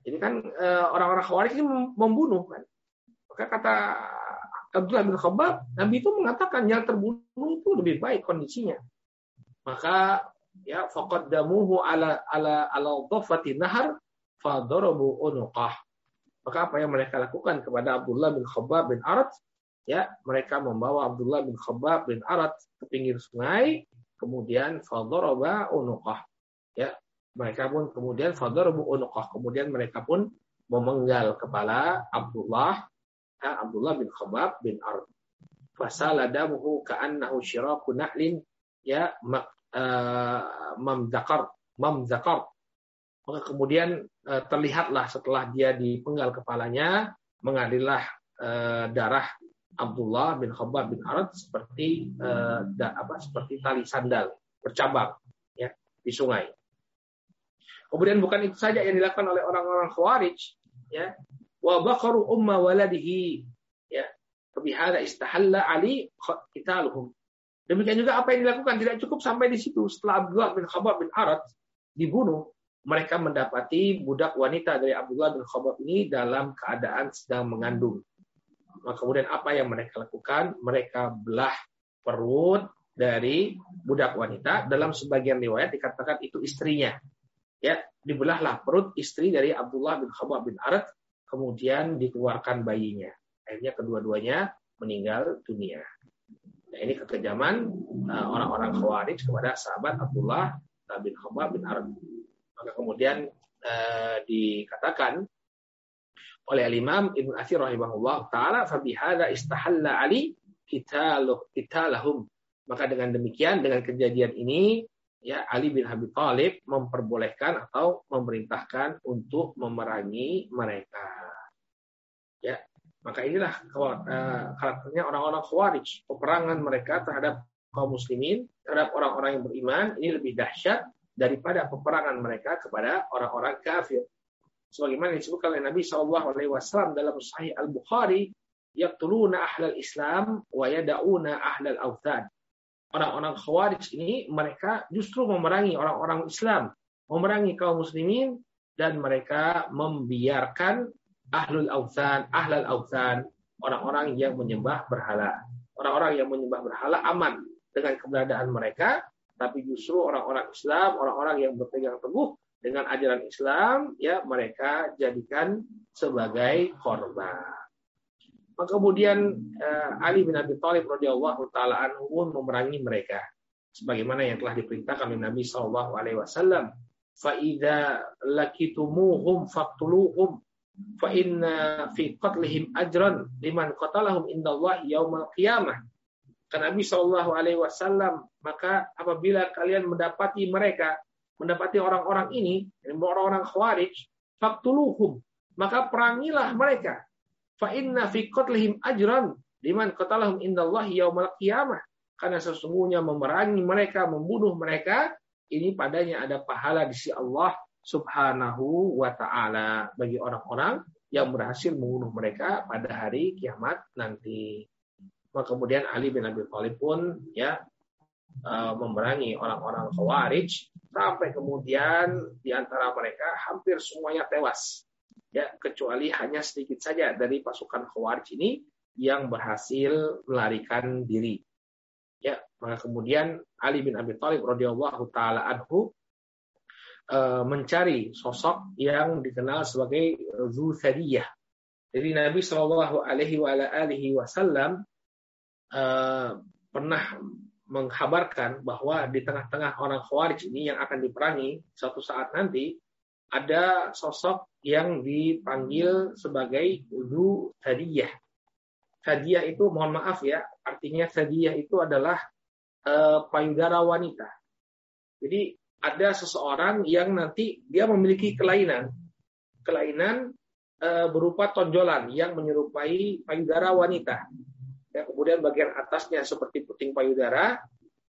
Ini kan eh, orang-orang Khawarij ini membunuh kan. Maka kata Abdullah bin Khabbab, Nabi itu mengatakan yang terbunuh itu lebih baik kondisinya. Maka ya faqaddamuhu ala ala ala dhafati nahar fadarabu unuqah. Maka apa yang mereka lakukan kepada Abdullah bin Khabbab bin Arat? Ya, mereka membawa Abdullah bin Khabbab bin Arat ke pinggir sungai, kemudian fadharaba unuqah. Ya, mereka pun kemudian fadharabu unuqah. Kemudian mereka pun memenggal kepala Abdullah ya, Abdullah bin Khabbab bin Arat. Fasala damuhu ka'annahu syiraku na'lin ya uh, mamzakar mamzakar maka kemudian eh, terlihatlah setelah dia dipenggal kepalanya, mengalirlah eh, darah Abdullah bin Khabbab bin Arad seperti eh, apa seperti tali sandal bercabang ya di sungai. Kemudian bukan itu saja yang dilakukan oleh orang-orang Khawarij ya. Wa baqaru umma waladihi ya. Bihada istahalla Ali qitaluhum. Demikian juga apa yang dilakukan tidak cukup sampai di situ. Setelah Abdullah bin Khabbab bin Arad dibunuh, mereka mendapati budak wanita dari Abdullah bin Khabbab ini dalam keadaan sedang mengandung. Maka kemudian apa yang mereka lakukan? Mereka belah perut dari budak wanita. Dalam sebagian riwayat dikatakan itu istrinya. Ya, dibelahlah perut istri dari Abdullah bin Khabbab bin Arad, kemudian dikeluarkan bayinya. Akhirnya kedua-duanya meninggal dunia. Nah, ini kekejaman uh, orang-orang Khawarij kepada sahabat Abdullah bin Khabbab bin Arad. Maka kemudian uh, dikatakan oleh Al-Imam Ibn Athir rahimahullah taala fabihada istahalla Ali qitaluh qitalahum. Maka dengan demikian dengan kejadian ini ya Ali bin Abi Thalib memperbolehkan atau memerintahkan untuk memerangi mereka. Ya, maka inilah uh, karakternya orang-orang Khawarij. Peperangan mereka terhadap kaum muslimin, terhadap orang-orang yang beriman ini lebih dahsyat daripada peperangan mereka kepada orang-orang kafir. Sebagaimana disebutkan oleh Nabi Shallallahu Alaihi Wasallam dalam Sahih Al Bukhari, yaqtuluna ahlal Islam wa yada'una ahlal awthan. Orang-orang Khawarij ini mereka justru memerangi orang-orang Islam, memerangi kaum muslimin dan mereka membiarkan ahlul awthan, ahlal awthan, orang-orang yang menyembah berhala. Orang-orang yang menyembah berhala aman dengan keberadaan mereka tapi justru orang-orang Islam, orang-orang yang berpegang teguh dengan ajaran Islam, ya mereka jadikan sebagai korban. Maka kemudian uh, Ali bin Abi Thalib radhiyallahu taala anhu memerangi mereka. Sebagaimana yang telah diperintahkan oleh Nabi sallallahu alaihi wasallam. Fa idza lakitumuhum faqtuluhum fa inna fi qatlihim ajran liman qatalahum indallahi yaumal qiyamah. Kata Nabi Shallallahu Alaihi Wasallam, maka apabila kalian mendapati mereka, mendapati orang-orang ini, orang-orang khawarij, faktuluhum maka perangilah mereka fa inna fi qatlihim ajran liman qatalahum indallahi yaumal qiyamah karena sesungguhnya memerangi mereka membunuh mereka ini padanya ada pahala di sisi Allah Subhanahu wa taala bagi orang-orang yang berhasil membunuh mereka pada hari kiamat nanti. Maka kemudian Ali bin Abi Thalib pun ya uh, memerangi orang-orang Khawarij sampai kemudian di antara mereka hampir semuanya tewas. Ya, kecuali hanya sedikit saja dari pasukan Khawarij ini yang berhasil melarikan diri. Ya, maka kemudian Ali bin Abi Thalib radhiyallahu taala anhu uh, mencari sosok yang dikenal sebagai Zuthadiyah. Jadi Nabi Shallallahu Alaihi Wasallam uh, pernah menghabarkan bahwa di tengah-tengah orang Khawarij ini yang akan diperangi suatu saat nanti ada sosok yang dipanggil sebagai Zu Hadiyah. Hadiyah itu mohon maaf ya, artinya Hadiyah itu adalah uh, payudara wanita. Jadi ada seseorang yang nanti dia memiliki kelainan, kelainan uh, berupa tonjolan yang menyerupai payudara wanita. Ya, kemudian bagian atasnya seperti puting payudara,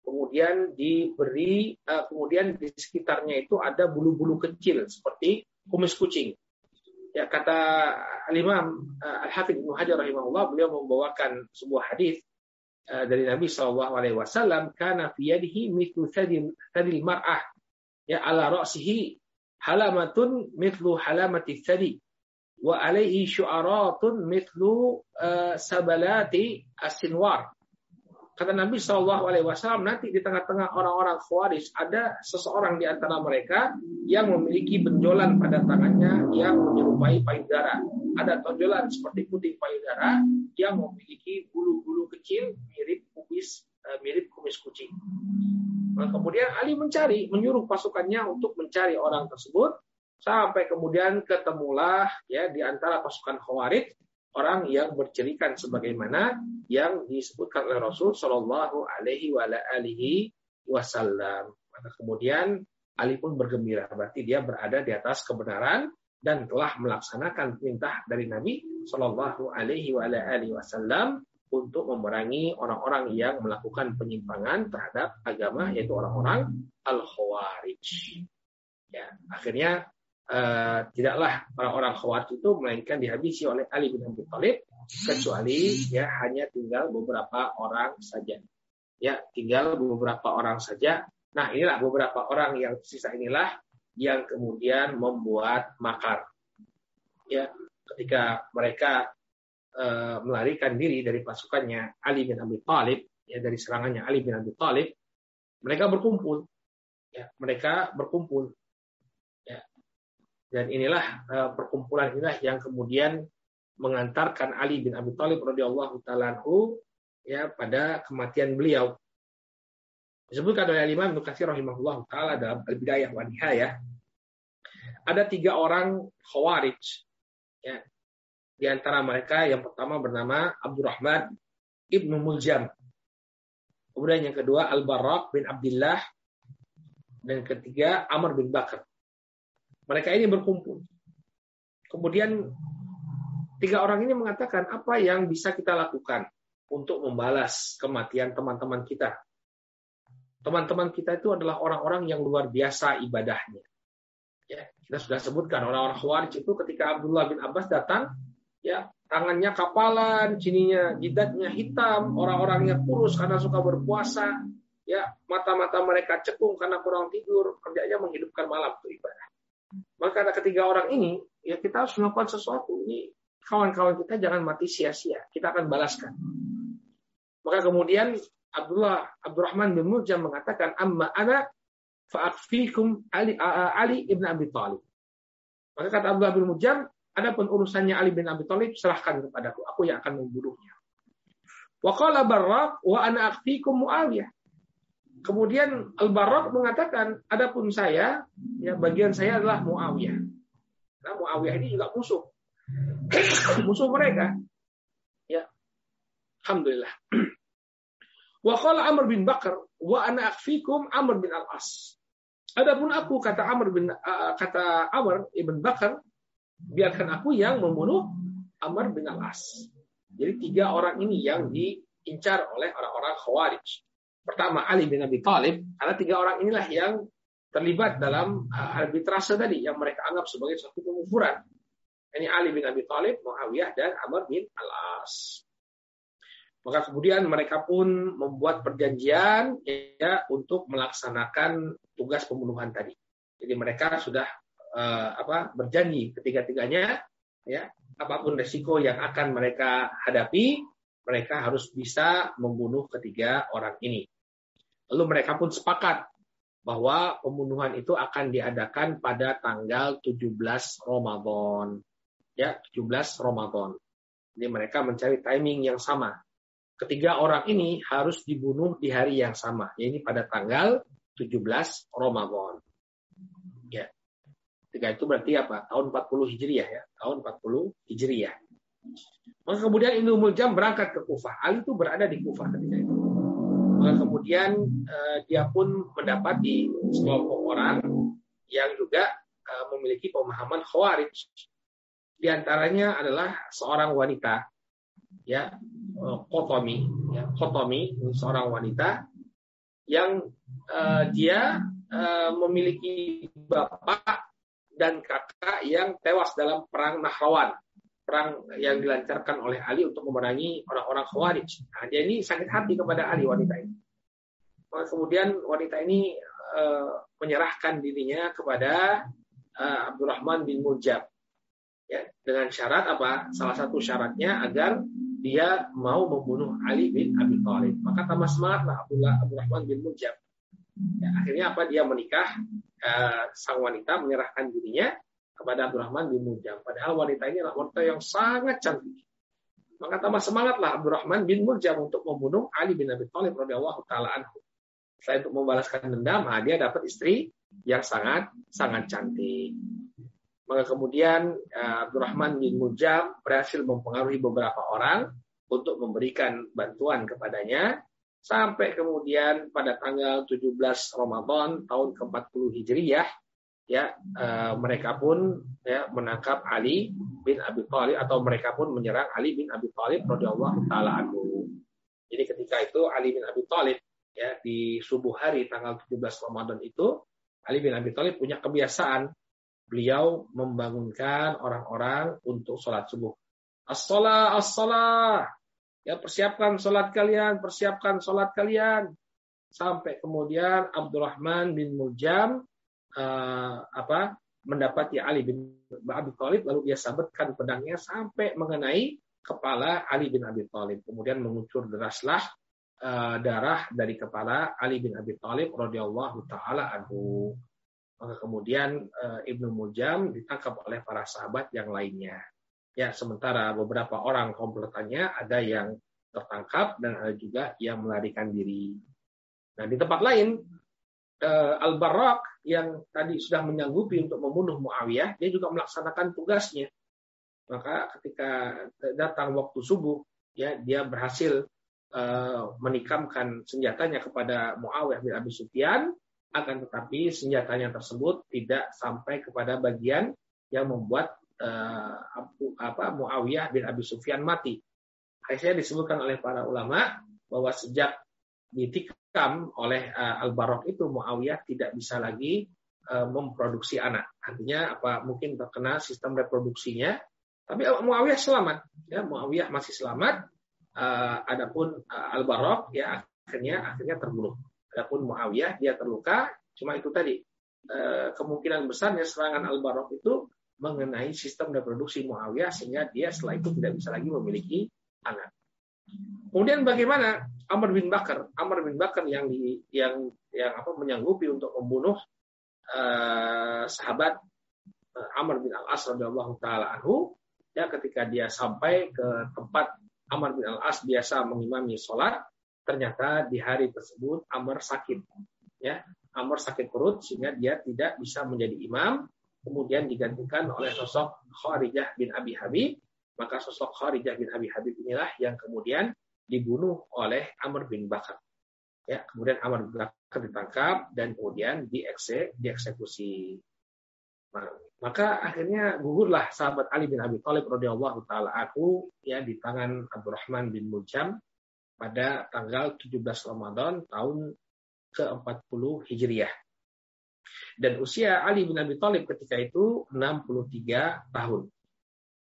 kemudian diberi, uh, kemudian di sekitarnya itu ada bulu-bulu kecil seperti kumis kucing. Ya kata Al-Imam uh, Al-Hafidh Ibnu Hajar rahimahullah beliau membawakan sebuah hadis uh, dari Nabi Shallallahu alaihi wasallam kana fi yadihi mithlu thadil mar'ah ya ala ra'sihi halamatun mithlu halamati thadi wa alaihi syu'aratun mithlu uh, sabalati asinwar. Kata Nabi Shallallahu Alaihi Wasallam nanti di tengah-tengah orang-orang Khawarij ada seseorang di antara mereka yang memiliki benjolan pada tangannya yang menyerupai payudara. Ada tonjolan seperti putih payudara yang memiliki bulu-bulu kecil mirip kumis uh, mirip kumis kucing. Nah, kemudian Ali mencari, menyuruh pasukannya untuk mencari orang tersebut Sampai kemudian ketemulah ya di antara pasukan Khawarij orang yang bercirikan sebagaimana yang disebutkan oleh Rasul Shallallahu Alaihi Wasallam. Maka kemudian Ali pun bergembira, berarti dia berada di atas kebenaran dan telah melaksanakan perintah dari Nabi Shallallahu Alaihi Wasallam untuk memerangi orang-orang yang melakukan penyimpangan terhadap agama, yaitu orang-orang al-Khawarij. Ya, akhirnya uh, tidaklah orang-orang Khawarij itu melainkan dihabisi oleh Ali bin Abi Thalib kecuali ya hanya tinggal beberapa orang saja. Ya, tinggal beberapa orang saja. Nah, inilah beberapa orang yang sisa inilah yang kemudian membuat makar. Ya, ketika mereka uh, melarikan diri dari pasukannya Ali bin Abi Thalib, ya dari serangannya Ali bin Abi Thalib, mereka berkumpul. Ya, mereka berkumpul dan inilah uh, perkumpulan inilah yang kemudian mengantarkan Ali bin Abi Thalib radhiyallahu taala ya pada kematian beliau. Disebutkan oleh Imam Ibnu Katsir rahimahullah taala dalam Al-Bidayah wa Nihayah ada tiga orang khawarij ya. Di antara mereka yang pertama bernama Abdurrahman Ibnu Muljam. Kemudian yang kedua Al-Barraq bin Abdullah dan ketiga Amr bin Bakar. Mereka ini berkumpul. Kemudian tiga orang ini mengatakan apa yang bisa kita lakukan untuk membalas kematian teman-teman kita. Teman-teman kita itu adalah orang-orang yang luar biasa ibadahnya. Ya, kita sudah sebutkan orang-orang Khawarij itu ketika Abdullah bin Abbas datang, ya tangannya kapalan, cininya jidatnya hitam, orang-orangnya kurus karena suka berpuasa, ya mata-mata mereka cekung karena kurang tidur, kerjanya menghidupkan malam itu ibadah. Maka ada ketiga orang ini, ya kita harus melakukan sesuatu. Ini kawan-kawan kita jangan mati sia-sia. Kita akan balaskan. Maka kemudian Abdullah Abdurrahman bin Muljam mengatakan, "Amma ana fa'akfikum Ali, Ali ibn Abi Thalib." Maka kata Abdullah bin Muljam, adapun urusannya Ali bin Abi Thalib serahkan kepadaku, aku yang akan membunuhnya. Wa qala Barraq wa ana akfikum Muawiyah. Kemudian Al-Barrak mengatakan, adapun saya, ya bagian saya adalah Muawiyah. Nah, Muawiyah ini juga musuh. musuh mereka. Ya. Alhamdulillah. Wa qala Amr bin Bakar wa ana akfikum Amr bin Al-As. Adapun aku kata Amr bin uh, kata Amr ibn Bakar, biarkan aku yang membunuh Amr bin Al-As. Jadi tiga orang ini yang diincar oleh orang-orang Khawarij. Pertama Ali bin Abi Thalib, karena tiga orang inilah yang terlibat dalam uh, arbitrase tadi yang mereka anggap sebagai suatu pengukuran. Ini Ali bin Abi Thalib, Muawiyah dan Amr bin Al-As. Maka kemudian mereka pun membuat perjanjian ya untuk melaksanakan tugas pembunuhan tadi. Jadi mereka sudah uh, apa berjanji ketiga-tiganya ya apa pun resiko yang akan mereka hadapi, mereka harus bisa membunuh ketiga orang ini. Lalu mereka pun sepakat bahwa pembunuhan itu akan diadakan pada tanggal 17 Ramadan. Ya, 17 Ramadan. Jadi mereka mencari timing yang sama. Ketiga orang ini harus dibunuh di hari yang sama, yaitu pada tanggal 17 Ramadan. Ya. Ketika itu berarti apa? Tahun 40 Hijriah ya. Tahun 40 Hijriah. Maka kemudian Ibnu Muljam berangkat ke Kufah. Ali itu berada di Kufah ketika itu. Maka kemudian uh, dia pun mendapati sekelompok orang yang juga uh, memiliki pemahaman khawarij. Di antaranya adalah seorang wanita ya Kotomi ya Kotomi seorang wanita yang uh, dia uh, memiliki bapak dan kakak yang tewas dalam perang Nahrawan, perang yang dilancarkan oleh Ali untuk memerangi orang-orang Khawarij. Nah, dia ini sakit hati kepada Ali wanita ini. Kemudian wanita ini uh, menyerahkan dirinya kepada uh, Abdurrahman bin Mujab. Ya, dengan syarat apa? Salah satu syaratnya agar dia mau membunuh Ali bin Abi Thalib. Maka tambah semangatlah Abdullah Abdurrahman bin Mujab. Ya, akhirnya apa? Dia menikah uh, sang wanita menyerahkan dirinya kepada Abdurrahman bin Muljam. Padahal wanita ini adalah wanita yang sangat cantik. Maka tambah semangatlah Abdurrahman bin Muljam untuk membunuh Ali bin Abi Thalib radhiyallahu taala anhu. Selain untuk membalaskan dendam, nah dia dapat istri yang sangat sangat cantik. Maka kemudian uh, Abdurrahman bin Muljam berhasil mempengaruhi beberapa orang untuk memberikan bantuan kepadanya sampai kemudian pada tanggal 17 Ramadan tahun ke-40 Hijriyah ya uh, mereka pun ya menangkap Ali bin Abi Thalib atau mereka pun menyerang Ali bin Abi Thalib radhiyallahu taala anhu. Jadi ketika itu Ali bin Abi Thalib ya di subuh hari tanggal 17 Ramadan itu Ali bin Abi Thalib punya kebiasaan beliau membangunkan orang-orang untuk sholat subuh. As-salah. Ya persiapkan sholat kalian, persiapkan sholat kalian. Sampai kemudian Abdurrahman bin Muljam uh, apa mendapati Ali bin Abi Thalib lalu dia sabetkan pedangnya sampai mengenai kepala Ali bin Abi Thalib. Kemudian mengucur deraslah uh, darah dari kepala Ali bin Abi Thalib radhiyallahu taala anhu. Maka kemudian uh, Ibnu Muljam ditangkap oleh para sahabat yang lainnya. Ya, sementara beberapa orang komplotannya ada yang tertangkap dan ada juga yang melarikan diri. Nah, di tempat lain eh, Al-Barrak yang tadi sudah menyanggupi untuk membunuh Muawiyah, dia juga melaksanakan tugasnya. Maka ketika datang waktu subuh, ya dia berhasil uh, menikamkan senjatanya kepada Muawiyah bin Abi Sufyan, akan tetapi senjatanya tersebut tidak sampai kepada bagian yang membuat uh, apa Muawiyah bin Abi Sufyan mati. Akhirnya disebutkan oleh para ulama bahwa sejak ditikam oleh uh, Al-Barok itu Muawiyah tidak bisa lagi uh, memproduksi anak. Artinya apa mungkin terkena sistem reproduksinya. Tapi Muawiyah selamat, ya Muawiyah masih selamat. Uh, adapun uh, Al-Barok ya akhirnya akhirnya terbunuh. Adapun Muawiyah dia terluka. Cuma itu tadi uh, kemungkinan besarnya serangan Al-Barok itu mengenai sistem reproduksi Muawiyah sehingga dia setelah itu tidak bisa lagi memiliki anak. Kemudian bagaimana Amr bin Bakar? Amr bin Bakar yang di, yang yang apa menyanggupi untuk membunuh uh, sahabat uh, Amr bin Al-As radhiyallahu taala anhu. Ya ketika dia sampai ke tempat Amr bin Al-As biasa mengimami sholat ternyata di hari tersebut Amr sakit. Ya Amr sakit perut sehingga dia tidak bisa menjadi imam. Kemudian digantikan oleh sosok Kharijah bin Abi Habib, maka sosok Kharijah bin Abi Habib inilah yang kemudian dibunuh oleh Amr bin Bakar. Ya, kemudian Amr bin Bakar ditangkap dan kemudian diekse, dieksekusi. Nah, maka akhirnya gugurlah sahabat Ali bin Abi Thalib radhiyallahu taala aku ya di tangan Abdurrahman bin Muljam pada tanggal 17 Ramadan tahun ke-40 Hijriah. Dan usia Ali bin Abi Thalib ketika itu 63 tahun.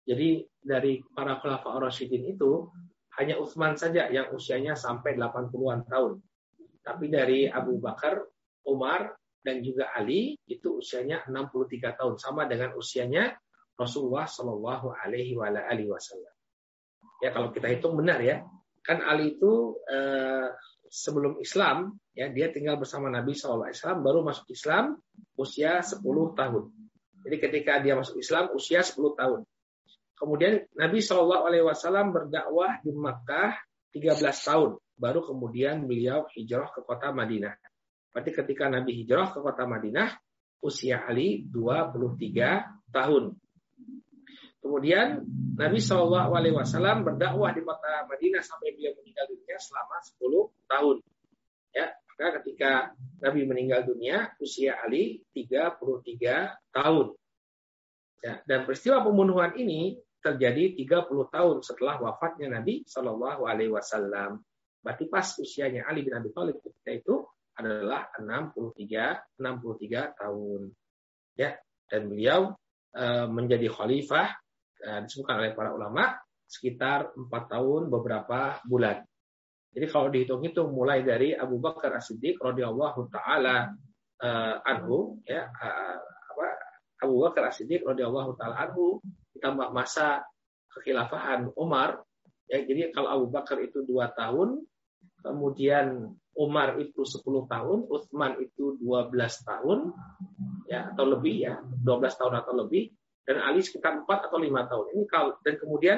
Jadi dari para khulafa Rasyidin itu hanya Utsman saja yang usianya sampai 80-an tahun. Tapi dari Abu Bakar, Umar, dan juga Ali itu usianya 63 tahun sama dengan usianya Rasulullah Shallallahu Alaihi Wasallam. Ya kalau kita hitung benar ya, kan Ali itu eh, sebelum Islam ya dia tinggal bersama Nabi Shallallahu Alaihi Wasallam baru masuk Islam usia 10 tahun. Jadi ketika dia masuk Islam usia 10 tahun. Kemudian Nabi Shallallahu Alaihi Wasallam berdakwah di Makkah 13 tahun, baru kemudian beliau hijrah ke kota Madinah. Berarti ketika Nabi hijrah ke kota Madinah, usia Ali 23 tahun. Kemudian Nabi Shallallahu Alaihi Wasallam berdakwah di kota Madinah sampai beliau meninggal dunia selama 10 tahun. Ya, maka ketika Nabi meninggal dunia, usia Ali 33 tahun. Ya, dan peristiwa pembunuhan ini terjadi 30 tahun setelah wafatnya Nabi Shallallahu Alaihi Wasallam. Berarti pas usianya Ali bin Abi Thalib ketika itu adalah 63 63 tahun. Ya, dan beliau e, menjadi khalifah e, disebutkan oleh para ulama sekitar empat tahun beberapa bulan. Jadi kalau dihitung-hitung mulai dari Abu Bakar As-Siddiq radhiyallahu taala e, anhu ya apa Abu Bakar As-Siddiq radhiyallahu taala anhu ditambah masa kekhilafahan Umar ya jadi kalau Abu Bakar itu dua tahun kemudian Umar itu 10 tahun, Utsman itu 12 tahun, ya atau lebih ya, 12 tahun atau lebih, dan Ali sekitar 4 atau 5 tahun. Ini kalau dan kemudian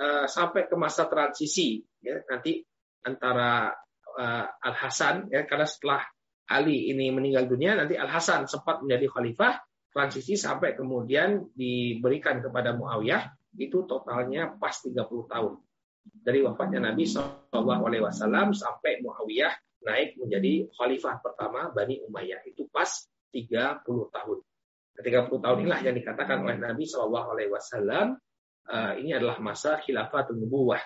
uh, sampai ke masa transisi, ya nanti antara uh, Al Hasan, ya karena setelah Ali ini meninggal dunia, nanti Al Hasan sempat menjadi khalifah, transisi sampai kemudian diberikan kepada Muawiyah, itu totalnya pas 30 tahun dari wafatnya Nabi Shallallahu Alaihi Wasallam sampai Muawiyah naik menjadi khalifah pertama Bani Umayyah itu pas 30 tahun. Ketika 30 tahun inilah yang dikatakan oleh Nabi Shallallahu Alaihi Wasallam uh, ini adalah masa khilafah nubuwah,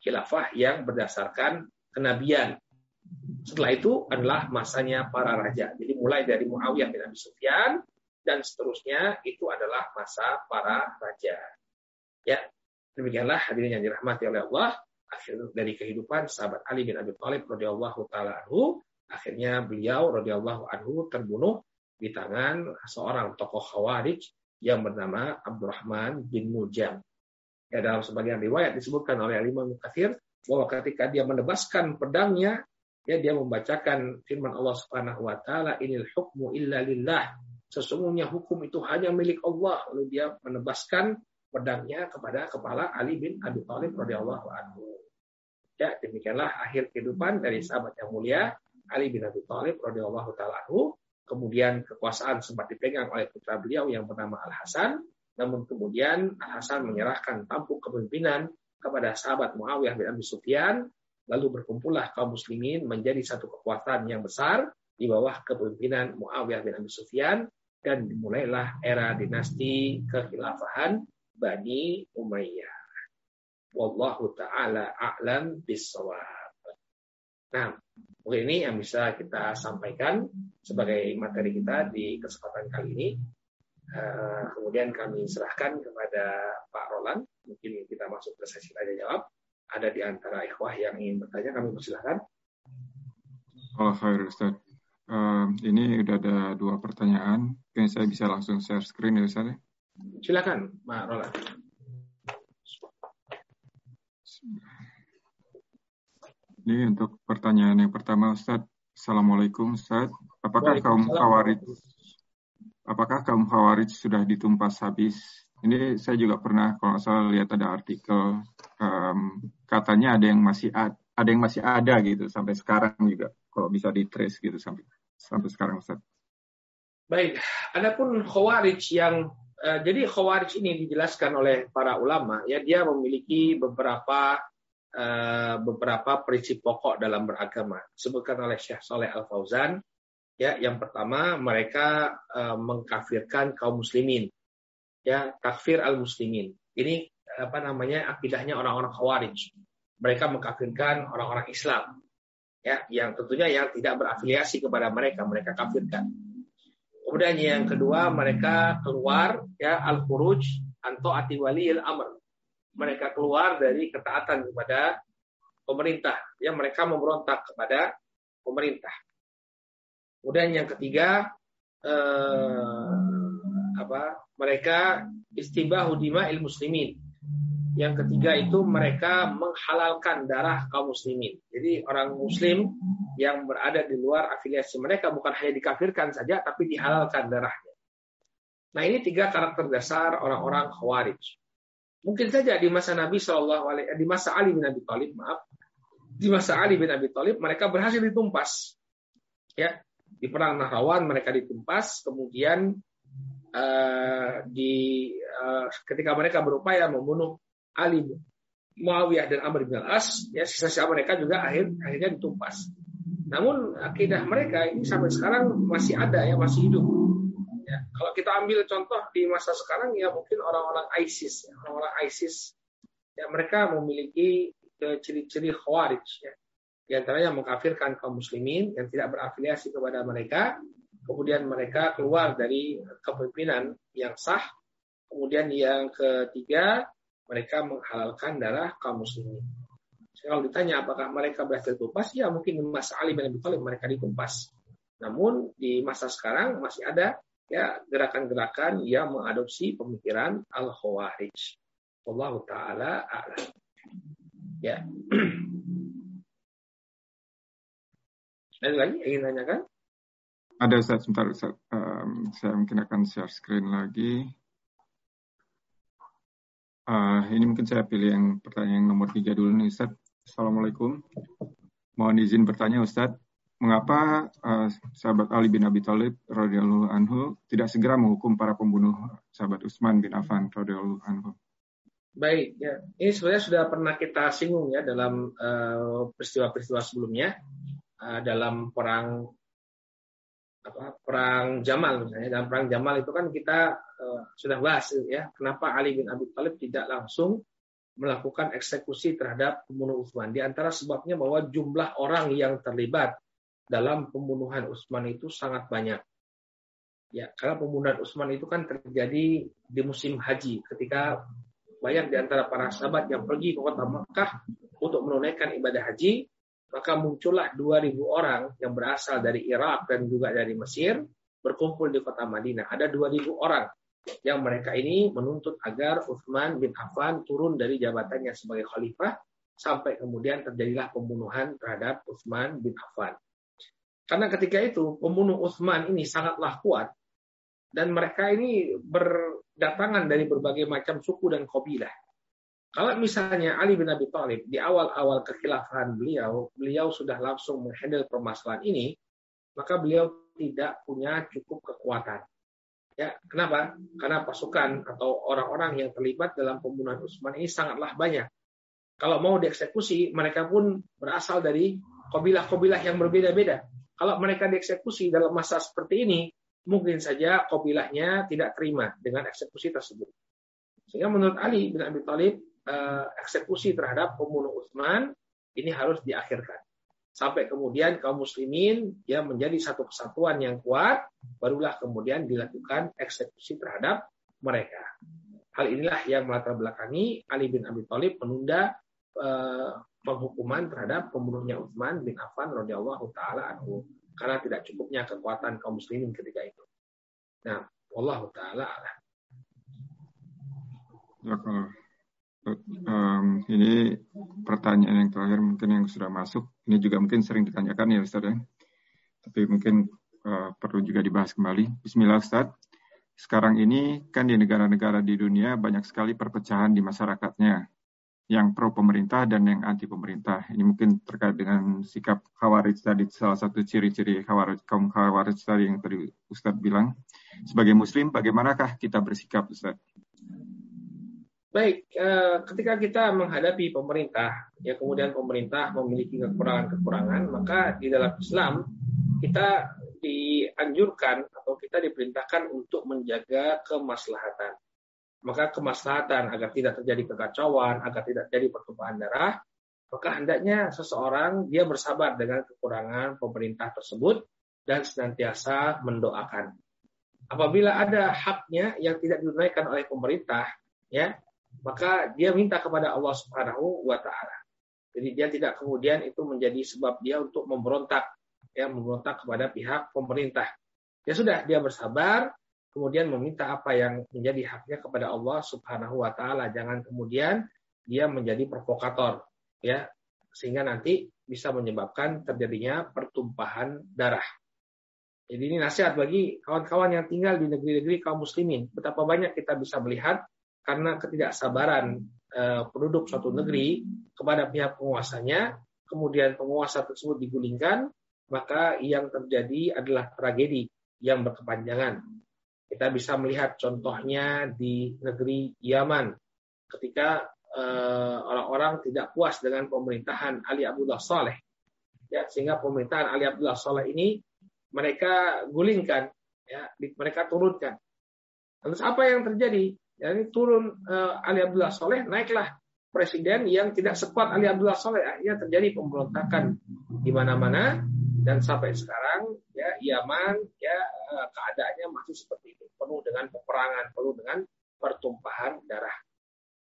khilafah yang berdasarkan kenabian. Setelah itu adalah masanya para raja. Jadi mulai dari Muawiyah bin Abi Sufyan dan seterusnya itu adalah masa para raja. Ya, demikianlah hadirin yang dirahmati oleh Allah akhir dari kehidupan sahabat Ali bin Abi Thalib radhiyallahu taala anhu akhirnya beliau radhiyallahu anhu terbunuh di tangan seorang tokoh Khawarij yang bernama Abdurrahman bin Mujam. Ya, dalam sebagian riwayat disebutkan oleh Imam Mukathir bahwa ketika dia menebaskan pedangnya, ya dia membacakan firman Allah Subhanahu wa taala, "Inil hukmu illa lillah." Sesungguhnya hukum itu hanya milik Allah. Lalu dia menebaskan pedangnya kepada kepala Ali bin Abi Thalib radhiyallahu anhu. Ya, demikianlah akhir kehidupan dari sahabat yang mulia Ali bin Abi Thalib radhiyallahu taala Kemudian kekuasaan sempat dipegang oleh putra beliau yang bernama Al Hasan, namun kemudian Al Hasan menyerahkan tampuk kepemimpinan kepada sahabat Muawiyah bin Abi Sufyan, lalu berkumpullah kaum muslimin menjadi satu kekuatan yang besar di bawah kepemimpinan Muawiyah bin Abi Sufyan dan dimulailah era dinasti kekhilafahan Bani Umayyah. Wallahu taala a'lam bisawab. Nah, mungkin ini yang bisa kita sampaikan sebagai materi kita di kesempatan kali ini. Uh, kemudian kami serahkan kepada Pak Roland. Mungkin kita masuk ke sesi tanya jawab. Ada di antara ikhwah yang ingin bertanya, kami persilahkan. Oh, Ustaz. Uh, ini udah ada dua pertanyaan. Mungkin saya bisa langsung share screen ya Ustaz. Silakan, Pak Roland. Ini untuk pertanyaan yang pertama Ustaz. Assalamualaikum Ustaz. Apakah kaum Khawarij apakah kaum Khawarij sudah ditumpas habis? Ini saya juga pernah kalau salah lihat ada artikel um, katanya ada yang masih ad, ada yang masih ada gitu sampai sekarang juga kalau bisa di trace gitu sampai sampai sekarang Ustaz. Baik, adapun Khawarij yang uh, jadi Khawarij ini dijelaskan oleh para ulama ya dia memiliki beberapa Eh, beberapa prinsip pokok dalam beragama. Disebutkan oleh Syekh Saleh Al Fauzan Ya, yang pertama mereka uh, mengkafirkan kaum muslimin. Ya, takfir al-muslimin. Ini apa namanya akidahnya orang-orang Khawarij. Mereka mengkafirkan orang-orang Islam. Ya, yang tentunya yang tidak berafiliasi kepada mereka, mereka kafirkan. Kemudian yang kedua, mereka keluar ya al-khuruj anto ati walil amr. Mereka keluar dari ketaatan kepada pemerintah. Ya, mereka memberontak kepada pemerintah. Kemudian yang ketiga eh, apa? Mereka istibahu il muslimin. Yang ketiga itu mereka menghalalkan darah kaum muslimin. Jadi orang muslim yang berada di luar afiliasi mereka bukan hanya dikafirkan saja tapi dihalalkan darahnya. Nah, ini tiga karakter dasar orang-orang Khawarij. Mungkin saja di masa Nabi Shallallahu alaihi di masa Ali bin Abi Thalib, maaf, di masa Ali bin Abi Thalib mereka berhasil ditumpas. Ya, di perang Nahrawan mereka ditumpas, kemudian uh, di uh, ketika mereka berupaya membunuh Ali Muawiyah dan Amr bin Al-As, ya sisa-sisa mereka juga akhir akhirnya ditumpas. Namun akidah mereka ini sampai sekarang masih ada ya, masih hidup. Ya, kalau kita ambil contoh di masa sekarang ya mungkin orang-orang ISIS, ya, orang-orang ISIS ya mereka memiliki ciri-ciri khawarij ya. Di antaranya mengkafirkan kaum muslimin yang tidak berafiliasi kepada mereka, kemudian mereka keluar dari kepemimpinan yang sah, kemudian yang ketiga mereka menghalalkan darah kaum muslimin. Kalau ditanya apakah mereka berhasil tumpas, ya mungkin di masa Ali bin Abi Thalib mereka ditumpas. Namun di masa sekarang masih ada ya gerakan-gerakan yang mengadopsi pemikiran al-khawarij. Allah taala a'lam. Ya. Ada lagi ingin tanyakan? Ada Ustaz, sebentar Ustaz. Um, saya mungkin akan share screen lagi. Uh, ini mungkin saya pilih yang pertanyaan nomor tiga dulu nih Ustaz. Assalamualaikum. Mohon izin bertanya Ustaz. Mengapa uh, sahabat Ali bin Abi Thalib radhiyallahu anhu tidak segera menghukum para pembunuh sahabat Utsman bin Affan radhiyallahu anhu? Baik, ya. Ini sebenarnya sudah pernah kita singgung ya dalam eh, peristiwa-peristiwa uh, sebelumnya uh, dalam perang apa, perang Jamal misalnya dalam perang Jamal itu kan kita uh, sudah bahas ya kenapa Ali bin Abi Thalib tidak langsung melakukan eksekusi terhadap pembunuh Utsman. Di antara sebabnya bahwa jumlah orang yang terlibat dalam pembunuhan Utsman itu sangat banyak. Ya, karena pembunuhan Utsman itu kan terjadi di musim haji ketika banyak di antara para sahabat yang pergi ke kota Mekah untuk menunaikan ibadah haji maka muncullah 2000 orang yang berasal dari Irak dan juga dari Mesir berkumpul di kota Madinah. Ada 2000 orang yang mereka ini menuntut agar Uthman bin Affan turun dari jabatannya sebagai khalifah sampai kemudian terjadilah pembunuhan terhadap Uthman bin Affan. Karena ketika itu pembunuh Uthman ini sangatlah kuat dan mereka ini berdatangan dari berbagai macam suku dan kabilah. Kalau misalnya Ali bin Abi Thalib di awal-awal kekhilafahan beliau, beliau sudah langsung menghandle permasalahan ini, maka beliau tidak punya cukup kekuatan. Ya, kenapa? Karena pasukan atau orang-orang yang terlibat dalam pembunuhan Utsman ini sangatlah banyak. Kalau mau dieksekusi, mereka pun berasal dari kabilah-kabilah yang berbeda-beda. Kalau mereka dieksekusi dalam masa seperti ini, mungkin saja kabilahnya tidak terima dengan eksekusi tersebut. Sehingga menurut Ali bin Abi Thalib, uh, eksekusi terhadap pembunuh Utsman ini harus diakhirkan. Sampai kemudian kaum muslimin ya menjadi satu kesatuan yang kuat, barulah kemudian dilakukan eksekusi terhadap mereka. Hal inilah yang melatar belakangi Ali bin Abi Thalib menunda uh, penghukuman terhadap pembunuhnya Utsman bin Affan radhiyallahu taala anhu karena tidak cukupnya kekuatan kaum muslimin ketika itu. Nah, Allah taala Um, ini pertanyaan yang terakhir mungkin yang sudah masuk. Ini juga mungkin sering ditanyakan ya Ustaz ya. Tapi mungkin uh, perlu juga dibahas kembali. Bismillah Ustaz. Sekarang ini kan di negara-negara di dunia banyak sekali perpecahan di masyarakatnya. Yang pro pemerintah dan yang anti pemerintah. Ini mungkin terkait dengan sikap khawarij tadi, salah satu ciri-ciri khawarij, kaum khawarij tadi yang tadi Ustadz bilang. Sebagai muslim, bagaimanakah kita bersikap Ustadz? Baik, eh, ketika kita menghadapi pemerintah, ya kemudian pemerintah memiliki kekurangan-kekurangan, maka di dalam Islam kita dianjurkan atau kita diperintahkan untuk menjaga kemaslahatan. Maka kemaslahatan agar tidak terjadi kekacauan, agar tidak terjadi pertumpahan darah, maka hendaknya seseorang dia bersabar dengan kekurangan pemerintah tersebut dan senantiasa mendoakan. Apabila ada haknya yang tidak ditunaikan oleh pemerintah, ya, maka dia minta kepada Allah Subhanahu wa taala. Jadi dia tidak kemudian itu menjadi sebab dia untuk memberontak ya memberontak kepada pihak pemerintah. Ya sudah, dia bersabar, kemudian meminta apa yang menjadi haknya kepada Allah Subhanahu wa taala. Jangan kemudian dia menjadi provokator, ya, sehingga nanti bisa menyebabkan terjadinya pertumpahan darah. Jadi ini nasihat bagi kawan-kawan yang tinggal di negeri-negeri kaum muslimin. Betapa banyak kita bisa melihat karena ketidaksabaran eh, penduduk suatu negeri kepada pihak penguasanya, kemudian penguasa tersebut digulingkan, maka yang terjadi adalah tragedi yang berkepanjangan. Kita bisa melihat contohnya di negeri Yaman ketika eh, orang-orang tidak puas dengan pemerintahan Ali Abdullah Saleh. Ya, sehingga pemerintahan Ali Abdullah Saleh ini mereka gulingkan, ya, mereka turunkan. Terus apa yang terjadi? Ya, ini turun uh, Ali Abdullah Saleh, naiklah presiden yang tidak sekuat Ali Abdullah Saleh. Akhirnya terjadi pemberontakan di mana-mana. Dan sampai sekarang ya Yaman ya eh, keadaannya masih seperti itu. Penuh dengan peperangan penuh dengan pertumpahan darah.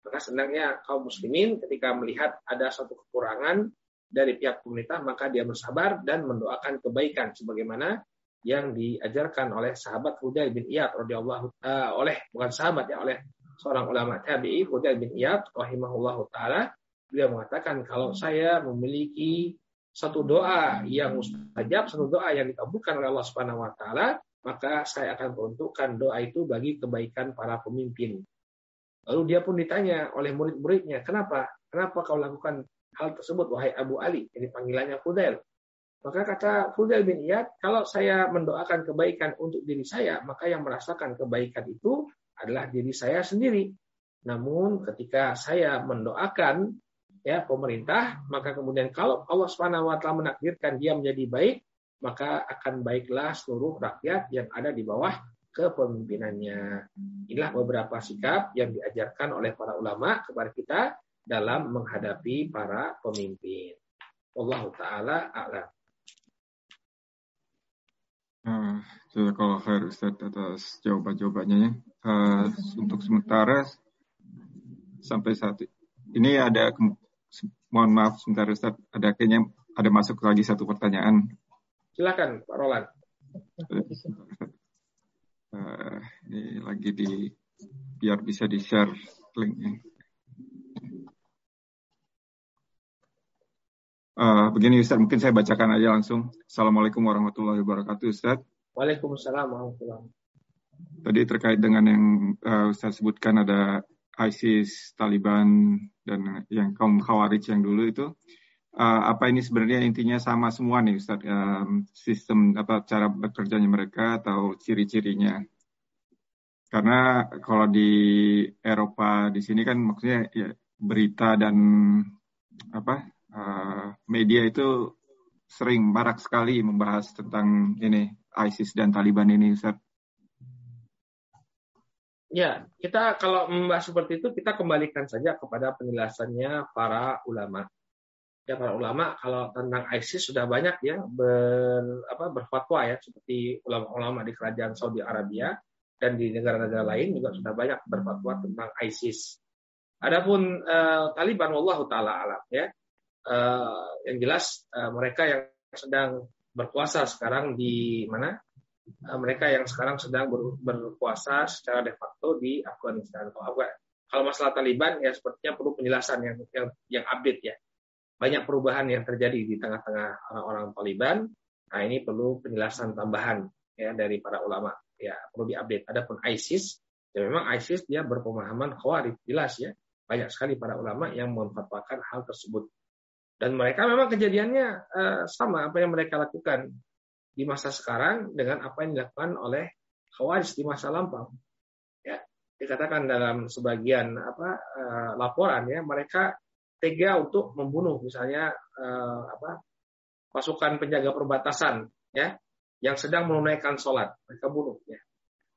Maka senangnya kaum muslimin ketika melihat ada suatu kekurangan dari pihak pemerintah maka dia bersabar dan mendoakan kebaikan sebagaimana yang diajarkan oleh sahabat Hudail bin Iyad radhiyallahu uh, oleh bukan sahabat ya oleh seorang ulama tabi'i Hudail bin Iyad rahimahullahu taala beliau mengatakan kalau saya memiliki satu doa yang mustajab, satu doa yang dikabulkan oleh Allah Subhanahu wa taala, maka saya akan peruntukkan doa itu bagi kebaikan para pemimpin. Lalu dia pun ditanya oleh murid-muridnya, "Kenapa? Kenapa kau lakukan hal tersebut wahai Abu Ali?" Ini panggilannya Fudail. Maka kata Fudail bin Iyad, "Kalau saya mendoakan kebaikan untuk diri saya, maka yang merasakan kebaikan itu adalah diri saya sendiri. Namun ketika saya mendoakan ya pemerintah, maka kemudian kalau Allah Subhanahu menakdirkan dia menjadi baik, maka akan baiklah seluruh rakyat yang ada di bawah kepemimpinannya. Inilah beberapa sikap yang diajarkan oleh para ulama kepada kita dalam menghadapi para pemimpin. Allah taala a'lam. Uh, kalau khair Ustaz atas jawaban-jawabannya. Uh, untuk sementara sampai saat ini ada mohon maaf sebentar Ustaz, ada kayaknya ada masuk lagi satu pertanyaan. Silakan Pak Roland. Uh, ini lagi di biar bisa di share linknya. Uh, begini Ustaz, mungkin saya bacakan aja langsung. Assalamualaikum warahmatullahi wabarakatuh Ustaz. Waalaikumsalam warahmatullahi wabarakatuh. Tadi terkait dengan yang uh, Ustaz sebutkan ada ISIS, Taliban, dan yang kaum Khawarij yang dulu itu, uh, apa ini sebenarnya intinya sama semua nih Ustaz, um, sistem apa cara bekerjanya mereka atau ciri-cirinya. Karena kalau di Eropa di sini kan maksudnya ya, berita dan apa uh, media itu sering marak sekali membahas tentang ini ISIS dan Taliban ini Ustaz. Ya, kita kalau membahas seperti itu kita kembalikan saja kepada penjelasannya para ulama. Ya, para ulama kalau tentang ISIS sudah banyak ya ber, apa, berfatwa ya seperti ulama-ulama di kerajaan Saudi Arabia dan di negara-negara lain juga sudah banyak berfatwa tentang ISIS. Adapun uh, Taliban wallahu taala alam ya. Uh, yang jelas uh, mereka yang sedang berkuasa sekarang di mana Eh, mereka yang sekarang sedang ber, berkuasa secara de facto di Afghanistan. Kalau, kalau masalah Taliban ya sepertinya perlu penjelasan yang yang, yang update ya. Banyak perubahan yang terjadi di tengah-tengah orang-orang Taliban. Nah ini perlu penjelasan tambahan ya dari para ulama. Ya perlu diupdate. Adapun ISIS, ya memang ISIS dia berpemahaman khawarij jelas ya. Banyak sekali para ulama yang memfatwakan hal tersebut. Dan mereka memang kejadiannya uh, sama apa yang mereka lakukan di masa sekarang dengan apa yang dilakukan oleh Khawarij di masa lampau. Ya, dikatakan dalam sebagian apa uh, laporan ya mereka tega untuk membunuh misalnya uh, apa pasukan penjaga perbatasan ya yang sedang menunaikan sholat. Mereka bunuh ya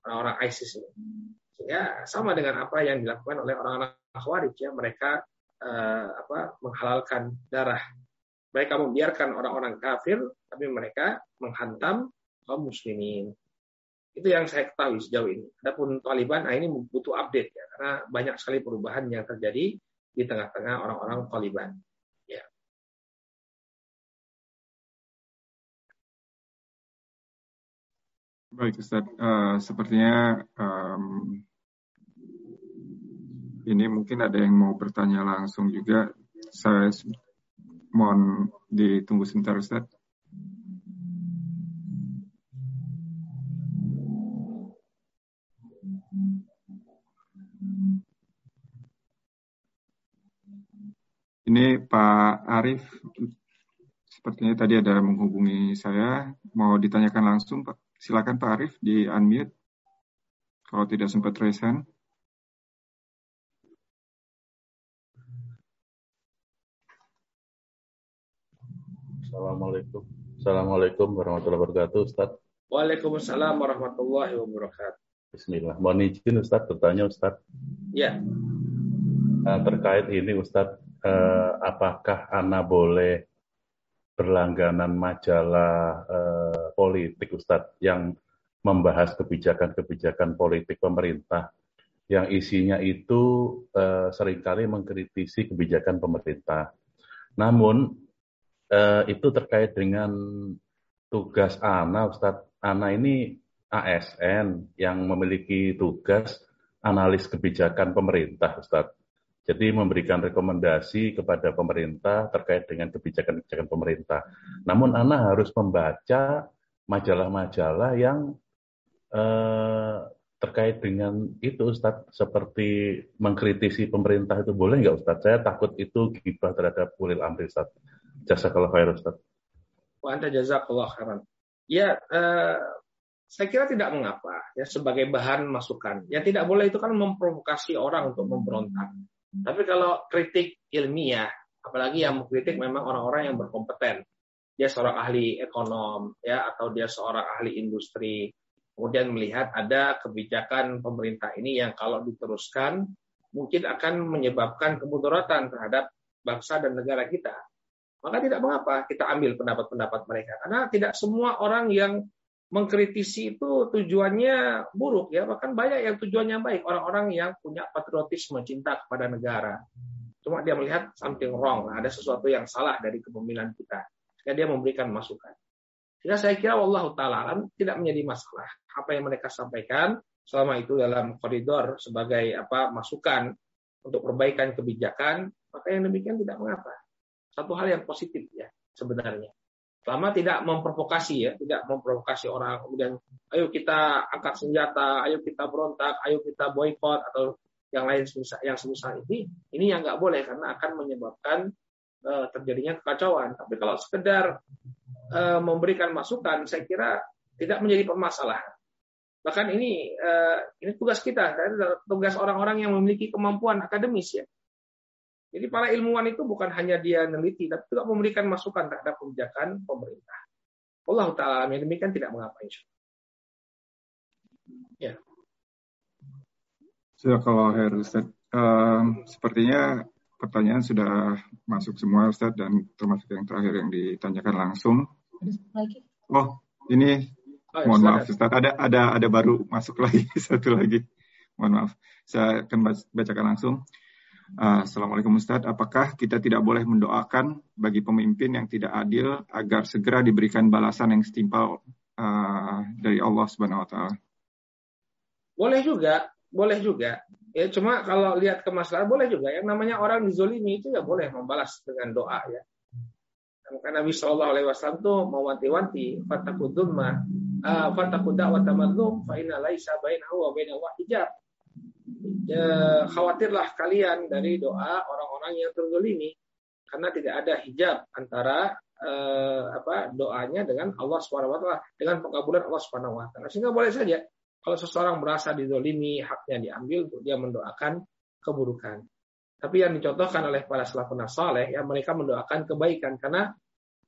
orang-orang ISIS ini. Ya sama dengan apa yang dilakukan oleh orang-orang Khawarij ya mereka uh, apa menghalalkan darah. Mereka membiarkan orang-orang kafir tapi mereka menghantam kaum muslimin. Itu yang saya ketahui sejauh ini. Adapun Taliban, nah ini butuh update ya, karena banyak sekali perubahan yang terjadi di tengah-tengah orang-orang Taliban. Ya. Baik Ustaz, uh, sepertinya um, ini mungkin ada yang mau bertanya langsung juga. Saya mohon ditunggu sebentar Ustaz. Ini Pak Arif, sepertinya tadi ada menghubungi saya. Mau ditanyakan langsung, Pak. Silakan Pak Arif di unmute. Kalau tidak sempat raise hand. Assalamualaikum. Assalamualaikum warahmatullahi wabarakatuh, Ustaz. Waalaikumsalam warahmatullahi wabarakatuh. Bismillah. Mohon izin Ustaz bertanya Ustaz. Ya. Nah, terkait ini Ustaz, eh, apakah Ana boleh berlangganan majalah eh, politik Ustadz yang membahas kebijakan-kebijakan politik pemerintah yang isinya itu eh, sering kali mengkritisi kebijakan pemerintah. Namun eh, itu terkait dengan tugas Ana Ustadz. Ana ini ASN yang memiliki tugas analis kebijakan pemerintah Ustadz. Jadi memberikan rekomendasi kepada pemerintah terkait dengan kebijakan-kebijakan pemerintah. Namun Ana harus membaca majalah-majalah yang eh, terkait dengan itu Ustaz seperti mengkritisi pemerintah itu boleh nggak Ustaz? Saya takut itu gibah terhadap ulil amri Ustaz. Jazakallah khair Ustaz. Wa anta jazakallah khairan. Ya, eh, saya kira tidak mengapa ya sebagai bahan masukan. Yang tidak boleh itu kan memprovokasi orang untuk memberontak. Tapi kalau kritik ilmiah, apalagi yang mengkritik memang orang-orang yang berkompeten, dia seorang ahli ekonom, ya atau dia seorang ahli industri, kemudian melihat ada kebijakan pemerintah ini yang kalau diteruskan mungkin akan menyebabkan kemudaratan terhadap bangsa dan negara kita. Maka tidak mengapa kita ambil pendapat-pendapat mereka, karena tidak semua orang yang mengkritisi itu tujuannya buruk ya. Bahkan banyak yang tujuannya baik. Orang-orang yang punya patriotisme cinta kepada negara. Cuma dia melihat something wrong. Ada sesuatu yang salah dari kepemimpinan kita. Ya dia memberikan masukan. Sehingga saya kira Allah taala tidak menjadi masalah. Apa yang mereka sampaikan selama itu dalam koridor sebagai apa masukan untuk perbaikan kebijakan maka yang demikian tidak mengapa satu hal yang positif ya sebenarnya Selama tidak memprovokasi ya, tidak memprovokasi orang. Kemudian, ayo kita angkat senjata, ayo kita berontak, ayo kita boykot atau yang lain semisal, yang semisal ini, ini yang nggak boleh karena akan menyebabkan uh, terjadinya kekacauan. Tapi kalau sekedar uh, memberikan masukan, saya kira tidak menjadi permasalahan. Bahkan ini uh, ini tugas kita, tugas orang-orang yang memiliki kemampuan akademis ya jadi para ilmuwan itu bukan hanya dia meneliti, tapi juga memberikan masukan terhadap kebijakan pemerintah. Allah Ta'ala demikian tidak mengapa insya Ya. Sudah kalau Her Ustaz. Um, sepertinya pertanyaan sudah masuk semua Ustaz dan termasuk yang terakhir yang ditanyakan langsung. Oh, ini oh, ya, mohon maaf Ustaz. Ada ada ada baru masuk lagi satu lagi. Mohon maaf. Saya akan bacakan langsung. Uh, Assalamualaikum Ustadz, apakah kita tidak boleh mendoakan bagi pemimpin yang tidak adil agar segera diberikan balasan yang setimpal uh, dari Allah Subhanahu wa taala? Boleh juga, boleh juga. Ya cuma kalau lihat ke masalah boleh juga. Yang namanya orang dizolimi itu ya boleh membalas dengan doa ya. Karena Nabi Shallallahu Alaihi Wasallam tuh mewanti-wanti fatakudumma, uh, fatakudah wa tamadlum fa inna laisa bainahu wa ya, khawatirlah kalian dari doa orang-orang yang terzolimi. Karena tidak ada hijab antara eh, apa doanya dengan Allah swt dengan pengabulan Allah swt sehingga boleh saja kalau seseorang merasa didolimi haknya diambil dia mendoakan keburukan. Tapi yang dicontohkan oleh para salafun saleh ya mereka mendoakan kebaikan. Karena